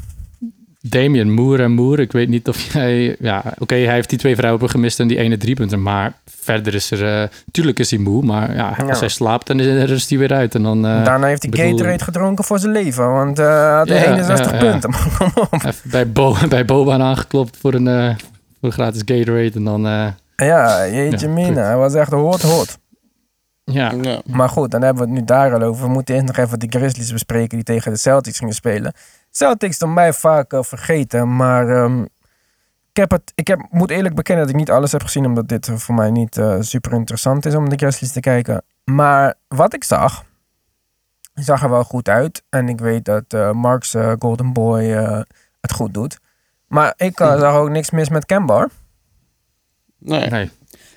Speaker 3: Damian Moore en Moore. Ik weet niet of jij... Ja, oké, hij heeft die twee vrouwen gemist en die ene driepunter. Maar verder is er... eh tuurlijk is hij moe, maar ja, als
Speaker 1: Ja.
Speaker 3: hij slaapt, dan is- rust hij weer uit. En dan eh,
Speaker 1: Daarna heeft hij
Speaker 3: bedoel-
Speaker 1: Gatorade gedronken voor zijn leven. Want hij had
Speaker 3: Ja,
Speaker 1: 61
Speaker 3: ja, ja.
Speaker 1: punten.
Speaker 3: Bij, Bo bij Boban aangeklopt voor een, voor een gratis Gatorade. En dan...
Speaker 1: Ja, jeetje mina. Hij was echt hot hot.
Speaker 3: Ja,
Speaker 2: Ja.
Speaker 1: Maar goed, dan hebben we het nu daar al over. We moeten eerst nog even de Grizzlies bespreken die tegen de Celtics gingen spelen. Celtics door mij vaak eh, vergeten, maar ehm, ik, heb het, ik heb, moet eerlijk bekennen dat ik niet alles heb gezien, omdat dit voor mij niet eh, super interessant is om de Grizzlies te kijken. Maar wat ik zag, zag er wel goed uit. En ik weet dat eh, Mark's eh, Golden Boy eh, het goed doet. Maar ik eh, zag ook niks mis met Kemba.
Speaker 2: Nee.
Speaker 3: nee.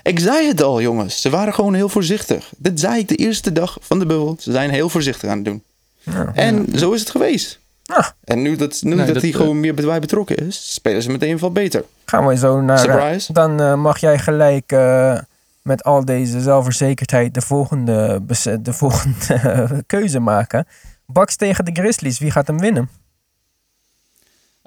Speaker 2: Ik zei het al, jongens. Ze waren gewoon heel voorzichtig. Dit zei ik de eerste dag van de bubbel. Ze zijn heel voorzichtig aan het doen.
Speaker 1: Ja.
Speaker 2: En zo is het geweest.
Speaker 1: Ah.
Speaker 2: En nu dat, nu
Speaker 3: Nee,
Speaker 2: dat
Speaker 3: dat,
Speaker 2: hij
Speaker 3: eh,
Speaker 2: gewoon meer bij betrokken is, spelen ze meteen veel beter.
Speaker 1: Gaan we zo naar.
Speaker 2: Surprise.
Speaker 1: Dan eh, mag jij gelijk eh, met al deze zelfverzekerdheid de volgende, de volgende eh, keuze maken. Bucks tegen de Grizzlies, wie gaat hem winnen?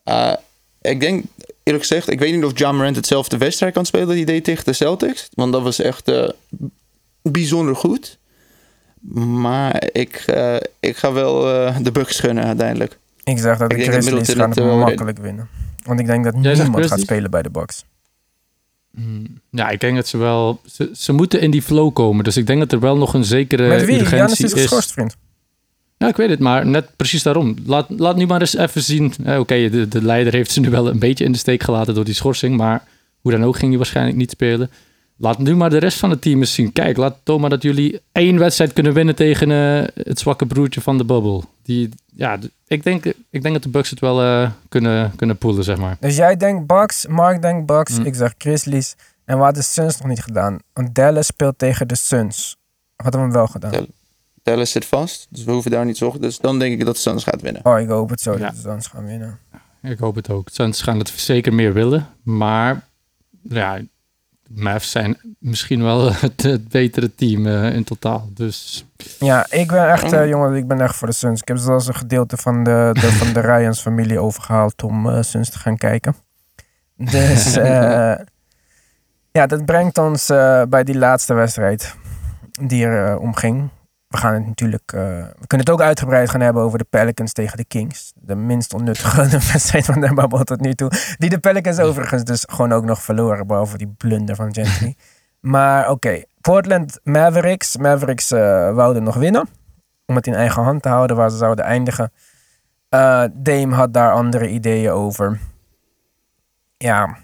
Speaker 2: Eh, ik denk, eerlijk gezegd, ik weet niet of John Morant hetzelfde wedstrijd kan spelen die hij deed tegen de Celtics. Want dat was echt eh, bijzonder goed. Maar ik, eh, ik ga wel eh, de Bucks gunnen uiteindelijk.
Speaker 1: Ik zeg dat
Speaker 2: Ik
Speaker 1: de Grizzlies gaan
Speaker 2: het
Speaker 1: makkelijk winnen. Want ik denk dat niemand gaat spelen bij de Bucks.
Speaker 3: Hmm, Ja, ik denk dat ze wel... Ze, ze moeten in die flow komen. Dus ik denk dat er wel nog een zekere
Speaker 1: Met wie? Janis
Speaker 3: urgentie
Speaker 1: is geschorst, vriend.
Speaker 3: Ja, ik weet het, maar net precies daarom. Laat, laat nu maar eens even zien. Eh, Oké, de, de leider heeft ze nu wel een beetje in de steek gelaten door die schorsing. Maar hoe dan ook ging hij waarschijnlijk niet spelen. Laat nu maar de rest van het team eens zien. Kijk, laat toon maar dat jullie één wedstrijd kunnen winnen tegen eh, het zwakke broertje van de bubbel. Die, ja, ik denk, ik denk dat de Bucks het wel eh, kunnen, kunnen poelen, zeg maar.
Speaker 1: Dus jij denkt Bucks, Mark denkt Bucks,
Speaker 3: Hm.
Speaker 1: ik zeg Grizzlies. En wat de Suns nog niet gedaan? Want Dallas speelt tegen de Suns. Hadden we hem wel gedaan?
Speaker 2: Dallas zit vast, dus we hoeven daar niet zorgen. Dus dan denk ik dat Suns gaat winnen.
Speaker 1: Oh, ik hoop het zo
Speaker 3: Ja.
Speaker 1: dat de Suns gaan winnen.
Speaker 3: Ik hoop het ook. Suns gaan het zeker meer willen. Maar ja, de Mavs zijn misschien wel het, het betere team eh, in totaal. Dus
Speaker 1: Ja, ik ben echt, eh, jongen, ik ben echt voor de Suns. Ik heb zelfs een gedeelte van de, de, van de Ryans familie overgehaald om eh, Suns te gaan kijken. Dus eh, ja, dat brengt ons eh, bij die laatste wedstrijd die er eh, om ging. We gaan het natuurlijk, eh, we kunnen het ook uitgebreid gaan hebben over de Pelicans tegen de Kings. De minst onnuttige wedstrijd van de babbel tot nu toe. Die de Pelicans overigens dus gewoon ook nog verloren, behalve die blunder van Gentry. maar oké, Portland Mavericks. Mavericks wouden nog winnen. Om het in eigen hand te houden waar ze zouden eindigen. Eh, Dame had daar andere ideeën over. Ja,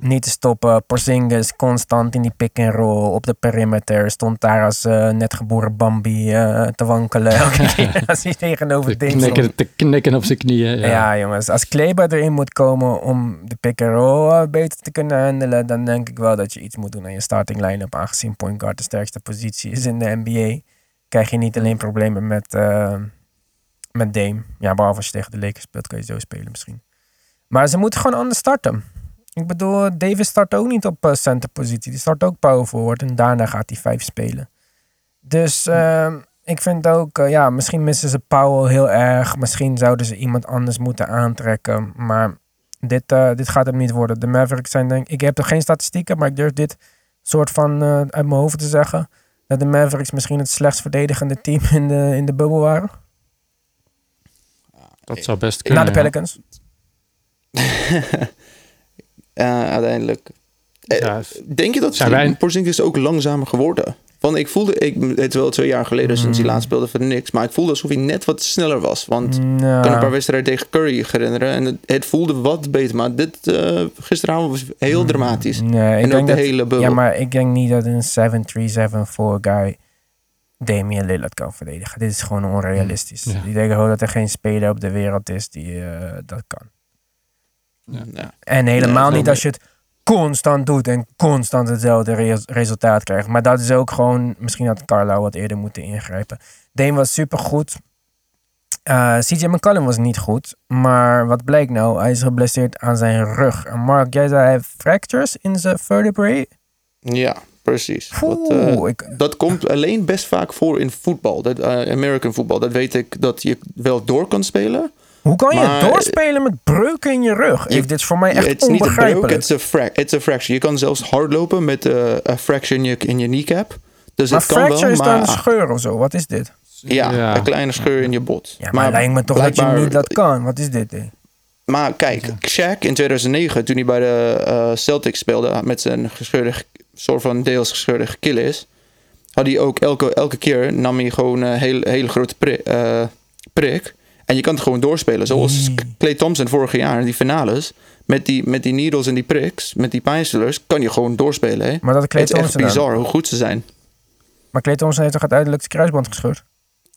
Speaker 1: niet te stoppen. Porzingis constant in die pick-and-roll op de perimeter. Stond daar als eh, net geboren Bambi eh, te wankelen. Elke keer als hij tegenover stond.
Speaker 3: knikken, te knikken op zijn knieën.
Speaker 1: Ja.
Speaker 3: Ja.
Speaker 1: jongens. Als Kleber erin moet komen om de pick-and-roll eh, beter te kunnen handelen, dan denk ik wel dat je iets moet doen aan je starting line-up. Aangezien point guard de sterkste positie is in de NBA, krijg je niet alleen problemen met, met Dame. Ja, behalve als je tegen de Lakers speelt, kan je zo spelen misschien. Maar ze moeten gewoon anders starten. Ik bedoel, Davis start ook niet op eh, centerpositie. Die start ook power forward en daarna gaat hij vijf spelen. Dus ehm, ik vind ook, eh, ja, misschien missen ze Powell heel erg. Misschien zouden ze iemand anders moeten aantrekken. Maar dit, eh, dit gaat hem niet worden. De Mavericks zijn denk ik, heb er geen statistieken, maar ik durf dit soort van eh, uit mijn hoofd te zeggen. Dat de Mavericks misschien het slechtst verdedigende team in de, in de bubbel waren.
Speaker 3: Dat zou best kunnen.
Speaker 1: Na de
Speaker 3: ja.
Speaker 1: Pelicans.
Speaker 2: Eh, uiteindelijk. Eh,
Speaker 3: Ja,
Speaker 2: Denk je dat
Speaker 3: Zijn wij-
Speaker 2: Porzingis ook langzamer geworden? Want ik voelde, ik, het is wel twee jaar geleden sinds hij
Speaker 1: Mm.
Speaker 2: laatst speelde voor de Knicks, maar ik voelde alsof hij net wat sneller was. Want ik kan een paar wedstrijden tegen Curry herinneren en het, het voelde wat beter. Maar dit eh, gisteravond was heel dramatisch.
Speaker 1: nee, ik
Speaker 2: en ook
Speaker 1: denk
Speaker 2: de
Speaker 1: dat,
Speaker 2: hele bubbel.
Speaker 1: Ja, maar ik denk niet dat een 7-3-7-4 guy Damian Lillard kan verdedigen. Dit is gewoon onrealistisch.
Speaker 3: Ja.
Speaker 1: Die denken gewoon dat er geen speler op de wereld is die eh, dat kan.
Speaker 3: Ja.
Speaker 1: En helemaal niet als je het constant doet en constant hetzelfde re- resultaat krijgt. Maar dat is ook gewoon, misschien had Carlo wat eerder moeten ingrijpen. Dame was supergoed. Eh CJ McCollum was niet goed. Maar wat blijkt nou? Hij is geblesseerd aan zijn rug. En Mark, jij zei hij heeft fractures in zijn vertebrae.
Speaker 2: Ja, precies. Wat, eh,
Speaker 1: Oeh, ik,
Speaker 2: dat komt alleen best vaak voor in voetbal. Dat, eh, American voetbal. Dat weet ik dat je wel door kan spelen.
Speaker 1: Hoe kan je
Speaker 2: maar-
Speaker 1: doorspelen met breuken in je rug?
Speaker 2: Je-
Speaker 1: Ik, dit is voor mij echt
Speaker 2: het is niet een breuk, is een fra- is een fracture. Je kan zelfs hardlopen met eh, een fracture in je, in je kneecap. Dus
Speaker 1: maar
Speaker 2: het kan
Speaker 1: fracture
Speaker 2: wel,
Speaker 1: is dan
Speaker 2: maar
Speaker 1: een scheur of zo. Wat is dit?
Speaker 2: ja, een kleine scheur in je bot.
Speaker 1: Ja, maar, lijkt me toch dat je niet dat kan. Wat is dit?
Speaker 2: Maar kijk, Shaq in 2009, toen hij bij de eh, Celtics speelde met zijn gescheurde, soort van deels gescheurde Achilles, had hij ook elke, elke keer nam hij gewoon een hele, hele grote eh, prik. En je kan het gewoon doorspelen. Zoals
Speaker 1: Mm.
Speaker 2: Clay Thompson vorig jaar in die finales. Met die, met die needles en die priks, met die pijnstillers, kan je gewoon doorspelen. Hè?
Speaker 1: Maar dat Clay
Speaker 2: het is echt
Speaker 1: dan?
Speaker 2: bizar hoe goed ze zijn.
Speaker 1: Maar Clay Thompson heeft toch uiteindelijk zijn kruisband gescheurd?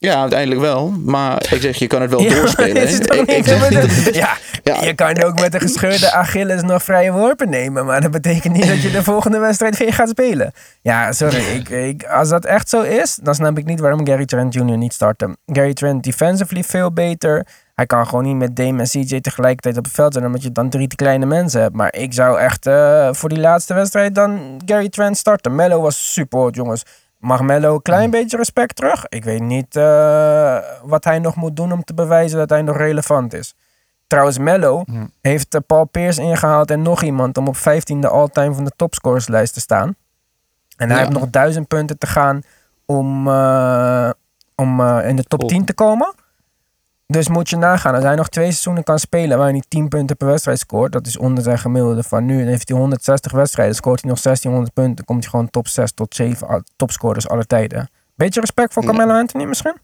Speaker 2: Ja, uiteindelijk wel. Maar ik zeg, je kan het wel doorspelen.
Speaker 1: is
Speaker 2: hè.
Speaker 1: het toch
Speaker 2: Ik- ik
Speaker 1: niet
Speaker 2: zeg
Speaker 1: zo
Speaker 2: niet
Speaker 1: met
Speaker 2: dat-
Speaker 1: de- ja,
Speaker 2: Ja.
Speaker 1: je kan ook met een gescheurde Achilles nog vrije worpen nemen. Maar dat betekent niet dat je de volgende wedstrijd weer gaat spelen. Ja, sorry. Ik, ik, als dat echt zo is, dan snap ik niet waarom Gary Trent Jr. niet startte. Gary Trent defensively veel beter. Hij kan gewoon niet met Dame en CJ tegelijkertijd op het veld zijn, omdat je dan drie te kleine mensen hebt. Maar ik zou echt eh, voor die laatste wedstrijd dan Gary Trent starten. Mello was super hot, jongens. Mag Mello een klein beetje respect terug? Ik weet niet eh, wat hij nog moet doen om te bewijzen dat hij nog relevant is. Trouwens, Mello
Speaker 3: Ja.
Speaker 1: heeft eh, Paul Pierce ingehaald en nog iemand om op 15e all-time van de topscorerslijst te staan. En hij
Speaker 2: Ja.
Speaker 1: heeft nog duizend punten te gaan om, eh, om in de top
Speaker 3: Oh.
Speaker 1: 10 te komen. Dus moet je nagaan, als hij nog twee seizoenen kan spelen waarin hij 10 punten per wedstrijd scoort, dat is onder zijn gemiddelde van nu. Dan heeft hij 160 wedstrijden, scoort hij nog 1600 punten, dan komt hij gewoon top 6 tot 7 al- topscorers aller tijden. Beetje respect voor
Speaker 2: Ja.
Speaker 1: Carmelo Anthony misschien?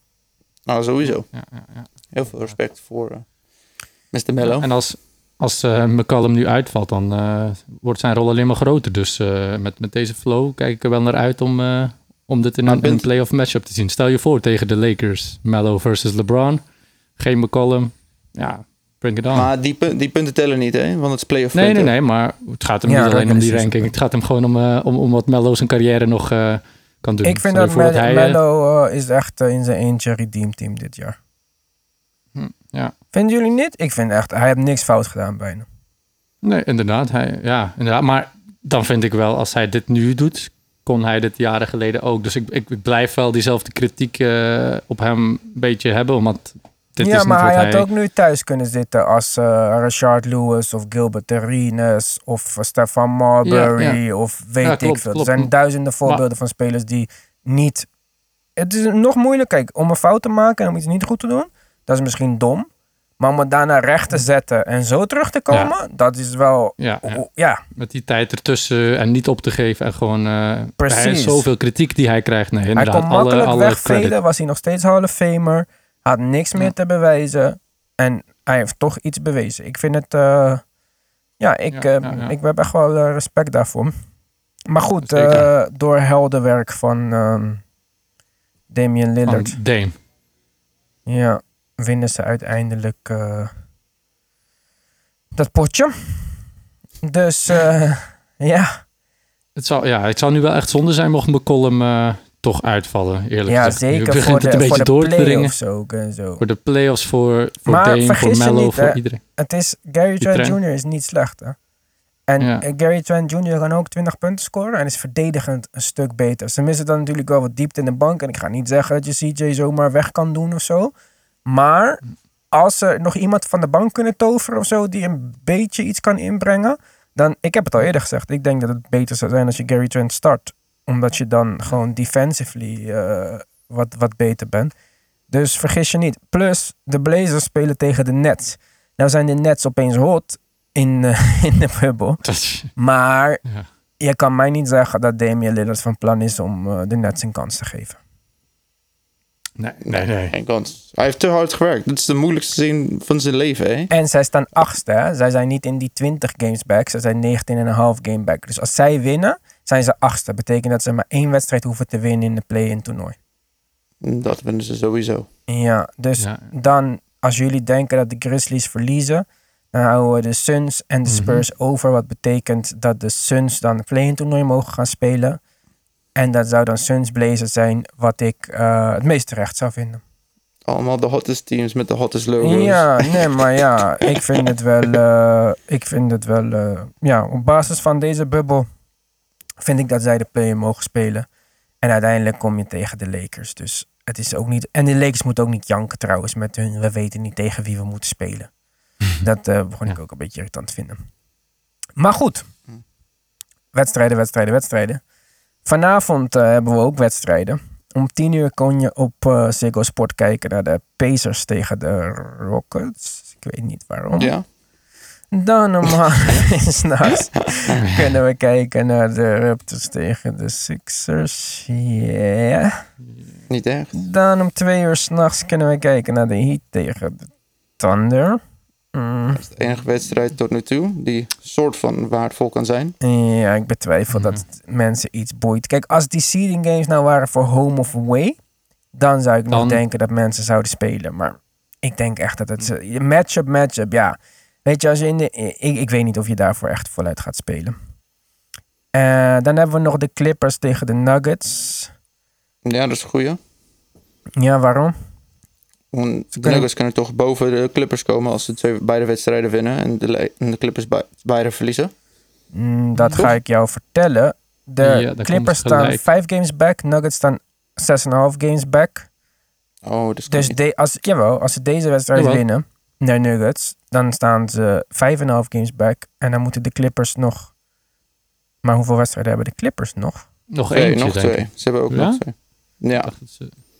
Speaker 2: Nou, sowieso.
Speaker 3: Ja, ja, ja.
Speaker 2: Heel veel respect voor eh, Mr. Mello.
Speaker 3: En als, als eh, McCallum nu uitvalt, dan eh, wordt zijn rol alleen maar groter. Dus eh, met, met deze flow kijk ik er wel naar uit om, eh, om dit in een, in een playoff matchup te zien. Stel je voor tegen de Lakers, Mello versus LeBron. Geen McCallum. Ja, bring it on.
Speaker 2: Maar die, pun- die punten tellen niet, hè? Want het is playoff
Speaker 3: nee, nee,
Speaker 2: punten.
Speaker 3: nee, maar het gaat hem
Speaker 1: Ja,
Speaker 3: niet alleen om die ranking. Het gaat hem gewoon om, eh, om, om wat Mello zijn carrière nog eh, kan doen.
Speaker 1: Ik vind
Speaker 3: Stel
Speaker 1: dat,
Speaker 3: hij, eh,
Speaker 1: Mello is echt in zijn eentje redeem team dit jaar.
Speaker 3: hm, ja.
Speaker 1: Vinden jullie niet? Ik vind echt, hij heeft niks fout gedaan bijna.
Speaker 3: Nee, inderdaad. Hij, ja, inderdaad. Maar dan vind ik wel, als hij dit nu doet, kon hij dit jaren geleden ook. Dus ik, ik, ik blijf wel diezelfde kritiek eh, op hem een beetje hebben, omdat dit
Speaker 1: ja,
Speaker 3: is
Speaker 1: maar hij
Speaker 3: hij...
Speaker 1: had ook nu thuis kunnen zitten als eh Richard Lewis of Gilbert Arenas of eh, Stefan Marbury of weet
Speaker 3: Ja,
Speaker 1: ik veel.
Speaker 3: klopt.
Speaker 1: Er zijn duizenden voorbeelden van spelers die niet... Het is nog moeilijk, kijk, om een fout te maken en om iets niet goed te doen, dat is misschien dom. Maar om het daarna recht te zetten en zo terug te komen, dat is wel...
Speaker 3: Ja, ja,
Speaker 1: o- ja,
Speaker 3: met die tijd ertussen en niet op te geven en gewoon... eh
Speaker 1: Precies.
Speaker 3: Hij heeft zoveel kritiek die hij krijgt. Nee,
Speaker 1: Hij kon
Speaker 3: alle,
Speaker 1: makkelijk
Speaker 3: alle
Speaker 1: wegvelen,
Speaker 3: credit.
Speaker 1: was hij nog steeds Hall of Famer. Had niks meer te bewijzen. En hij heeft toch iets bewezen. Ik vind het... eh, ja, ik,
Speaker 3: Ja,
Speaker 1: eh,
Speaker 3: ja, ja.
Speaker 1: ik heb echt wel eh, respect daarvoor. Maar goed, door heldenwerk van ehm Damian
Speaker 3: Van
Speaker 1: Lillard...
Speaker 3: Dame.
Speaker 1: Ja, winnen ze uiteindelijk dat potje. Dus ja,
Speaker 3: Het zou, ja, het zou nu wel echt zonde zijn mocht McCollum toch uitvallen, eerlijk
Speaker 1: ja
Speaker 3: gezegd.
Speaker 1: Zeker voor
Speaker 3: het
Speaker 1: de,
Speaker 3: een beetje door te dringen.
Speaker 1: play-offs ook en zo.
Speaker 3: Voor de playoffs, voor, voor
Speaker 1: Maar
Speaker 3: Dame, voor Mello,
Speaker 1: niet,
Speaker 3: voor
Speaker 1: hè.
Speaker 3: iedereen.
Speaker 1: Het is, Gary Trent. Jr. is niet slecht, hè? En
Speaker 3: Ja.
Speaker 1: eh, Gary Trent Jr. kan ook 20 punten scoren en is verdedigend een stuk beter. Ze missen dan natuurlijk wel wat diepte in de bank. En ik ga niet zeggen dat je CJ zomaar weg kan doen of zo. Maar als ze nog iemand van de bank kunnen toveren of zo, die een beetje iets kan inbrengen, dan, ik heb het al eerder gezegd, ik denk dat het beter zou zijn als je Gary Trent start. Omdat je dan gewoon defensively eh, wat, wat beter bent. Dus vergis je niet. Plus, de Blazers spelen tegen de Nets. Nou zijn de Nets opeens hot in, eh, in de bubbel.
Speaker 3: Dat
Speaker 1: Maar
Speaker 3: ja.
Speaker 1: je kan mij niet zeggen dat Damian Lillard van plan is om eh, de Nets een kans te geven.
Speaker 3: Nee, nee, nee.
Speaker 2: Geen kans. Hij heeft te hard gewerkt. Dit is de moeilijkste zin van zijn leven, hè?
Speaker 1: En zij staan achtste. Hè? Zij zijn niet in die 20 games back. Zij zijn 19,5 game back. Dus als zij winnen, zijn ze achtste. Betekent dat ze maar één wedstrijd hoeven te winnen in de play-in toernooi.
Speaker 2: Dat winnen ze sowieso.
Speaker 1: Ja, dus
Speaker 3: Ja.
Speaker 1: dan, als jullie denken dat de Grizzlies verliezen, dan houden we de Suns en de
Speaker 3: Mhm.
Speaker 1: Spurs over. Wat betekent dat de Suns dan een play-in toernooi mogen gaan spelen. En dat zou dan Suns Blazers zijn, wat ik eh, het meest terecht zou vinden.
Speaker 2: Allemaal de hottest teams met de hottest logo's.
Speaker 1: Ja, nee, maar ja, ik vind het wel, eh, ik vind het wel, eh, ja, op basis van deze bubbel vind ik dat zij de play-in mogen spelen. En uiteindelijk kom je tegen de Lakers, dus het is ook niet, en de Lakers moeten ook niet janken trouwens met hun, we weten niet tegen wie we moeten spelen. Dat eh, begon ik ook een beetje irritant te vinden. Maar goed, wedstrijden, wedstrijden, wedstrijden. Vanavond eh, hebben we ook wedstrijden. Om tien uur kon je op eh Ziggo Sport kijken naar de Pacers tegen de Rockets. Ik weet niet waarom.
Speaker 2: Ja?
Speaker 1: Dan om s'nachts kunnen we kijken naar de Raptors tegen de Sixers. Ja.
Speaker 2: Niet echt.
Speaker 1: Dan om twee uur s'nachts kunnen we kijken naar de Heat tegen de Thunder. Mm,
Speaker 2: Dat is de enige wedstrijd tot nu toe die soort van waardevol kan zijn.
Speaker 1: Ja, ik betwijfel dat het mensen iets boeit. Kijk, als die seeding games nou waren voor home of away, dan zou ik nog
Speaker 3: Dan-
Speaker 1: denken dat mensen zouden spelen. Maar ik denk echt dat het eh, matchup, matchup, ja. Weet je, als je in de, ik, ik weet niet of je daarvoor echt voluit gaat spelen. Eh, dan hebben we nog de Clippers tegen de Nuggets.
Speaker 2: Ja, dat is een goeie.
Speaker 1: Ja, waarom?
Speaker 2: Want de
Speaker 1: kunnen-
Speaker 2: Nuggets kunnen toch boven de Clippers komen als ze twee, beide wedstrijden winnen en de, en de Clippers beide verliezen.
Speaker 1: Mm, dat ga ik jou vertellen. De
Speaker 3: Ja,
Speaker 1: Clippers staan. 5 games back, Nuggets staan 6,5 games back.
Speaker 2: Oh, dus,
Speaker 1: Dus de, als, jawel, als ze deze wedstrijd
Speaker 3: Jawel.
Speaker 1: winnen, naar Nuggets, dan staan ze 5,5 games back. En dan moeten de Clippers nog... Maar hoeveel wedstrijden hebben de Clippers nog?
Speaker 3: Nog eentje,
Speaker 2: nog
Speaker 3: denk
Speaker 2: twee.
Speaker 3: ik.
Speaker 2: Ze hebben ook
Speaker 3: Ja?
Speaker 2: nog twee. Ja,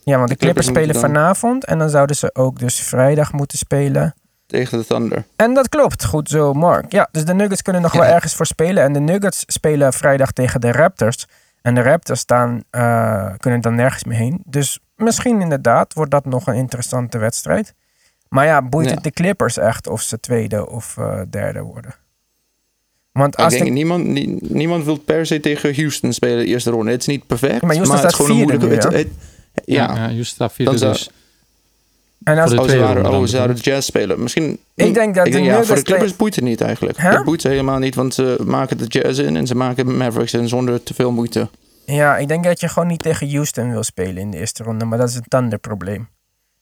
Speaker 1: Ja, want de
Speaker 2: De Clippers
Speaker 1: Clippers spelen
Speaker 2: dan-
Speaker 1: vanavond. En dan zouden ze ook dus vrijdag moeten spelen.
Speaker 2: tegen de Thunder.
Speaker 1: En dat klopt. Goed zo, Mark. Ja, dus de Nuggets kunnen nog
Speaker 2: Ja.
Speaker 1: wel ergens voor spelen. En de Nuggets spelen vrijdag tegen de Raptors. En de Raptors staan, eh, kunnen dan nergens meer heen. Dus misschien inderdaad wordt dat nog een interessante wedstrijd. Maar ja, boeit
Speaker 2: Ja.
Speaker 1: het de Clippers echt of ze tweede of eh, derde worden? Want
Speaker 2: Ik
Speaker 1: als
Speaker 2: denk,
Speaker 1: de,
Speaker 2: niemand, nie- niemand wil per se tegen Houston spelen de eerste ronde. Het is niet perfect,
Speaker 1: Maar Houston
Speaker 2: het is gewoon een moeilijke...
Speaker 1: nu,
Speaker 2: het- het- ja,
Speaker 3: ja, Houston staat vierde,
Speaker 2: Dan
Speaker 3: dus
Speaker 1: en als,
Speaker 2: oh, ze oh, ze zouden de Jazz spelen. Misschien...
Speaker 1: Ik denk dat de
Speaker 2: ja, voor de Clippers boeit het niet eigenlijk. Het boeit ze helemaal niet, want ze maken de Jazz in en ze maken Mavericks in zonder te veel moeite.
Speaker 1: ja, ik denk dat je gewoon niet tegen Houston wil spelen in de eerste ronde. Maar dat is een Thunder probleem.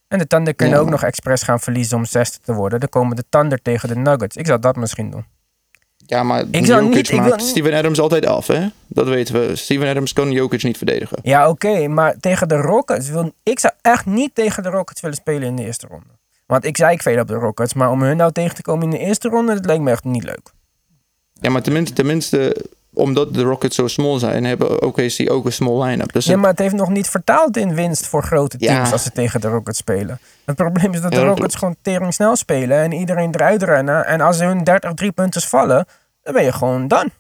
Speaker 1: En de Thunder kunnen
Speaker 2: Ja.
Speaker 1: ook nog expres gaan verliezen om zesde te worden. Dan komen de Thunder tegen de Nuggets. Ik zou dat misschien doen.
Speaker 2: Ja, maar
Speaker 1: Ik zou
Speaker 2: Jokic
Speaker 1: niet- ik wil
Speaker 2: Steven Adams altijd af, hè? Dat weten we. Steven Adams kan Jokic niet verdedigen.
Speaker 1: Ja, oké, maar tegen de Rockets wil ik zou echt niet tegen de Rockets willen spelen in de eerste ronde. Want ik zei ik veel op de Rockets, maar om hun nou tegen te komen in de eerste ronde, dat lijkt me echt niet leuk.
Speaker 2: Ja, maar tenminste, tenminste omdat de Rockets zo small zijn, hebben OKC ook een small line-up. Dus
Speaker 1: Ja, maar het heeft nog niet vertaald in winst voor grote
Speaker 2: Ja.
Speaker 1: teams als ze tegen de Rockets spelen. Het probleem is dat de
Speaker 2: Ja,
Speaker 1: Rockets gewoon tering snel spelen en iedereen eruit rennen. En als hun 30 driepunters vallen, dan ben je gewoon dan.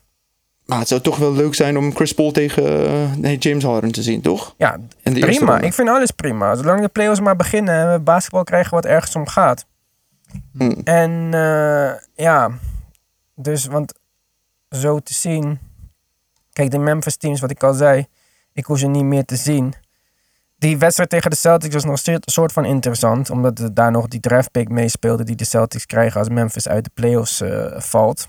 Speaker 2: Maar het zou toch wel leuk zijn om Chris Paul tegen eh, nee, James Harden te zien, toch?
Speaker 1: Ja, prima. Ik vind alles prima. Zolang de playoffs maar beginnen en we basketbal krijgen wat ergens om gaat.
Speaker 2: Hm.
Speaker 1: En eh, ja, dus want zo te zien. Kijk, de Memphis teams, wat ik al zei, ik hoef ze niet meer te zien. Die wedstrijd tegen de Celtics was nog steeds een soort van interessant, omdat er daar nog die draft pick meespeelde die de Celtics krijgen als Memphis uit de playoffs eh, valt.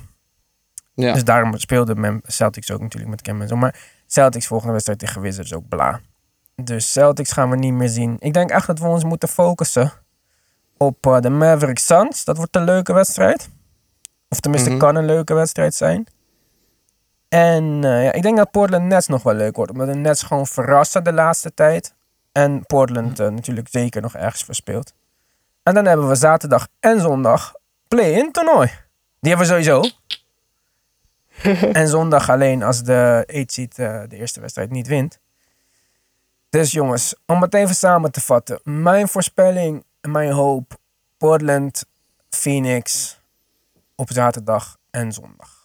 Speaker 2: Ja.
Speaker 1: Dus daarom speelde Mem- Celtics ook natuurlijk met Cam. Maar Celtics volgende wedstrijd tegen Wizards ook bla. Dus Celtics gaan we niet meer zien. Ik denk echt dat we ons moeten focussen op eh, de Maverick Suns. Dat wordt een leuke wedstrijd. Of tenminste,
Speaker 2: Mhm.
Speaker 1: kan een leuke wedstrijd zijn. En eh, ja, ik denk dat Portland Nets nog wel leuk wordt. Omdat de Nets gewoon verrassen de laatste tijd. En Portland eh, natuurlijk zeker nog ergens verspeelt. En dan hebben we zaterdag en zondag play-in toernooi. Die hebben we sowieso. en zondag alleen als de 8 seed eh, de eerste wedstrijd niet wint. Dus jongens, om het even samen te vatten. Mijn voorspelling en mijn hoop. Portland, Phoenix op zaterdag en zondag.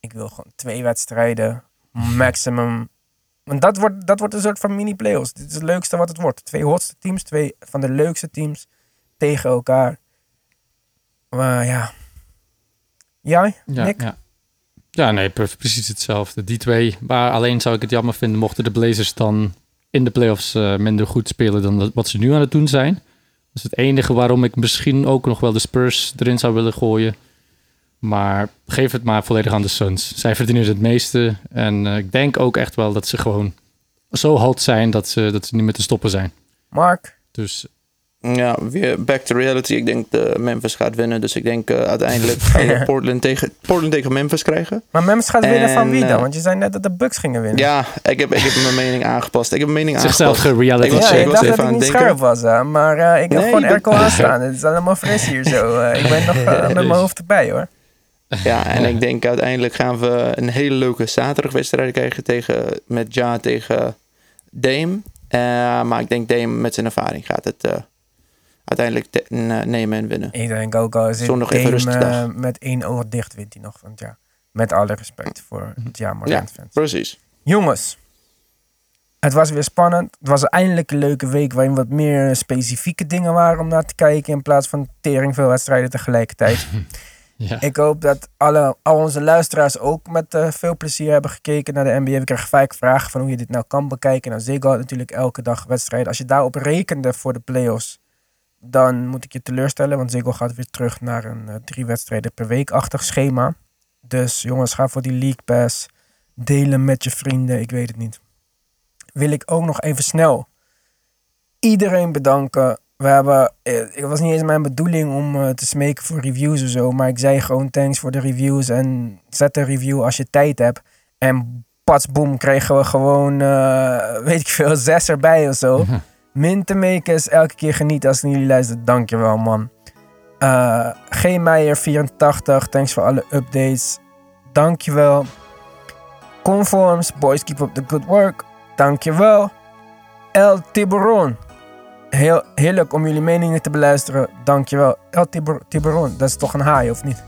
Speaker 1: Ik wil gewoon twee wedstrijden, maximum. Want dat wordt, dat wordt een soort van mini-playoffs. Dit is het leukste wat het wordt. Twee hotste teams, twee van de leukste teams tegen elkaar. Maar ja. Jij,
Speaker 3: ja,
Speaker 1: Nick?
Speaker 3: ja. Ja, nee, pre- precies hetzelfde. Die twee. Maar alleen zou ik het jammer vinden mochten de Blazers dan in de playoffs uh, minder goed spelen dan wat ze nu aan het doen zijn. Dat is het enige waarom ik misschien ook nog wel de Spurs erin zou willen gooien. Maar geef het maar volledig aan de Suns. Zij verdienen het meeste. En uh, ik denk ook echt wel dat ze gewoon zo hot zijn dat ze, dat ze niet meer te stoppen zijn.
Speaker 1: Mark?
Speaker 3: Dus
Speaker 2: ja, weer back to reality. Ik denk dat Memphis gaat winnen. Dus ik denk uh, uiteindelijk gaan we Portland tegen, Portland tegen Memphis krijgen.
Speaker 1: Maar Memphis gaat winnen van wie dan? Want je zei net dat de Bucks gingen winnen.
Speaker 2: Ja, ik heb, ik heb mijn mening aangepast. Ik heb mijn mening
Speaker 3: Zichzelf
Speaker 2: aangepast.
Speaker 3: reality
Speaker 1: ja,
Speaker 3: check.
Speaker 1: ik dacht dat ik niet scherp was. Hè, maar uh, ik heb nee, gewoon airco aanstaan. Het is allemaal fris hier zo. ik ben nog met mijn hoofd erbij hoor.
Speaker 2: Ja, en ik denk uiteindelijk gaan we een hele leuke zaterdagwedstrijd krijgen tegen, met Ja tegen Dame. maar ik denk Dame met zijn ervaring gaat het uiteindelijk nemen en winnen.
Speaker 1: Ik denk ook al even uh, met één oog dicht wint hij nog. Want ja, met alle respect voor het ja maar
Speaker 2: ja, fans. precies.
Speaker 1: Jongens, het was weer spannend. Het was eindelijk een leuke week waarin wat meer specifieke dingen waren om naar te kijken in plaats van tering veel wedstrijden tegelijkertijd. ja. Ik hoop dat alle, al onze luisteraars ook met uh, veel plezier hebben gekeken naar de NBA. We kregen vaak vragen van hoe je dit nou kan bekijken. Nou, Ziggo natuurlijk elke dag wedstrijden. Als je daarop rekende voor de playoffs, dan moet ik je teleurstellen, want Ziggo gaat weer terug naar een uh, drie wedstrijden per week-achtig schema. Dus jongens, ga voor die League Pass. Delen met je vrienden, ik weet het niet. Wil ik ook nog even snel iedereen bedanken. We hebben, eh, het was niet eens mijn bedoeling om uh, te smeken voor reviews of zo, maar ik zei gewoon thanks voor de reviews en zet een review als je tijd hebt. En patsboom kregen we gewoon, uh, weet ik veel, zes erbij of zo. Mintemakers, elke keer genieten als ik naar jullie luister. Dankjewel, man. Uh, G. Meijer84, thanks voor alle updates. Dankjewel. Conforms, boys keep up the good work. Dankjewel. El Tiburon. Heel heerlijk om jullie meningen te beluisteren. Dankjewel. El Tiburon, dat is toch een haai, of niet?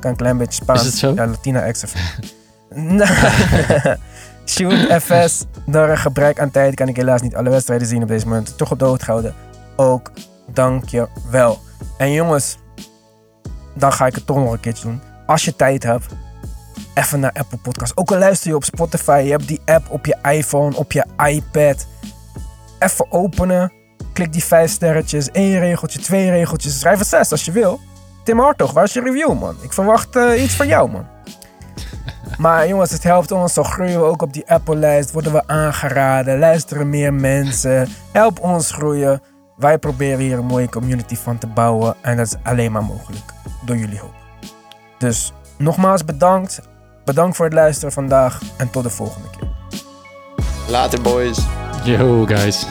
Speaker 1: Kan een klein beetje Spaans.
Speaker 3: Is het zo?
Speaker 1: Ja, Latina extra. Shoot FS. Door een gebrek aan tijd kan ik helaas niet alle wedstrijden zien op deze moment. Toch op de houden. Ook dank je wel. En jongens, dan ga ik het toch nog een keertje doen. Als je tijd hebt, even naar Apple Podcast. Ook al luister je op Spotify, je hebt die app op je iPhone, op je iPad. Even openen. Klik die vijf sterretjes. één regeltje, twee regeltjes. Schrijf het zes als je wil. Tim Hartog, waar is je review, man? Ik verwacht uh, iets van jou, man. Maar jongens, het helpt ons. Zo groeien we ook op die Apple-lijst. Worden we aangeraden. Luisteren meer mensen. Help ons groeien. Wij proberen hier een mooie community van te bouwen. En dat is alleen maar mogelijk door jullie hulp. Dus nogmaals bedankt. Bedankt voor het luisteren vandaag. En tot de volgende keer.
Speaker 2: Later, boys.
Speaker 3: Yo, guys.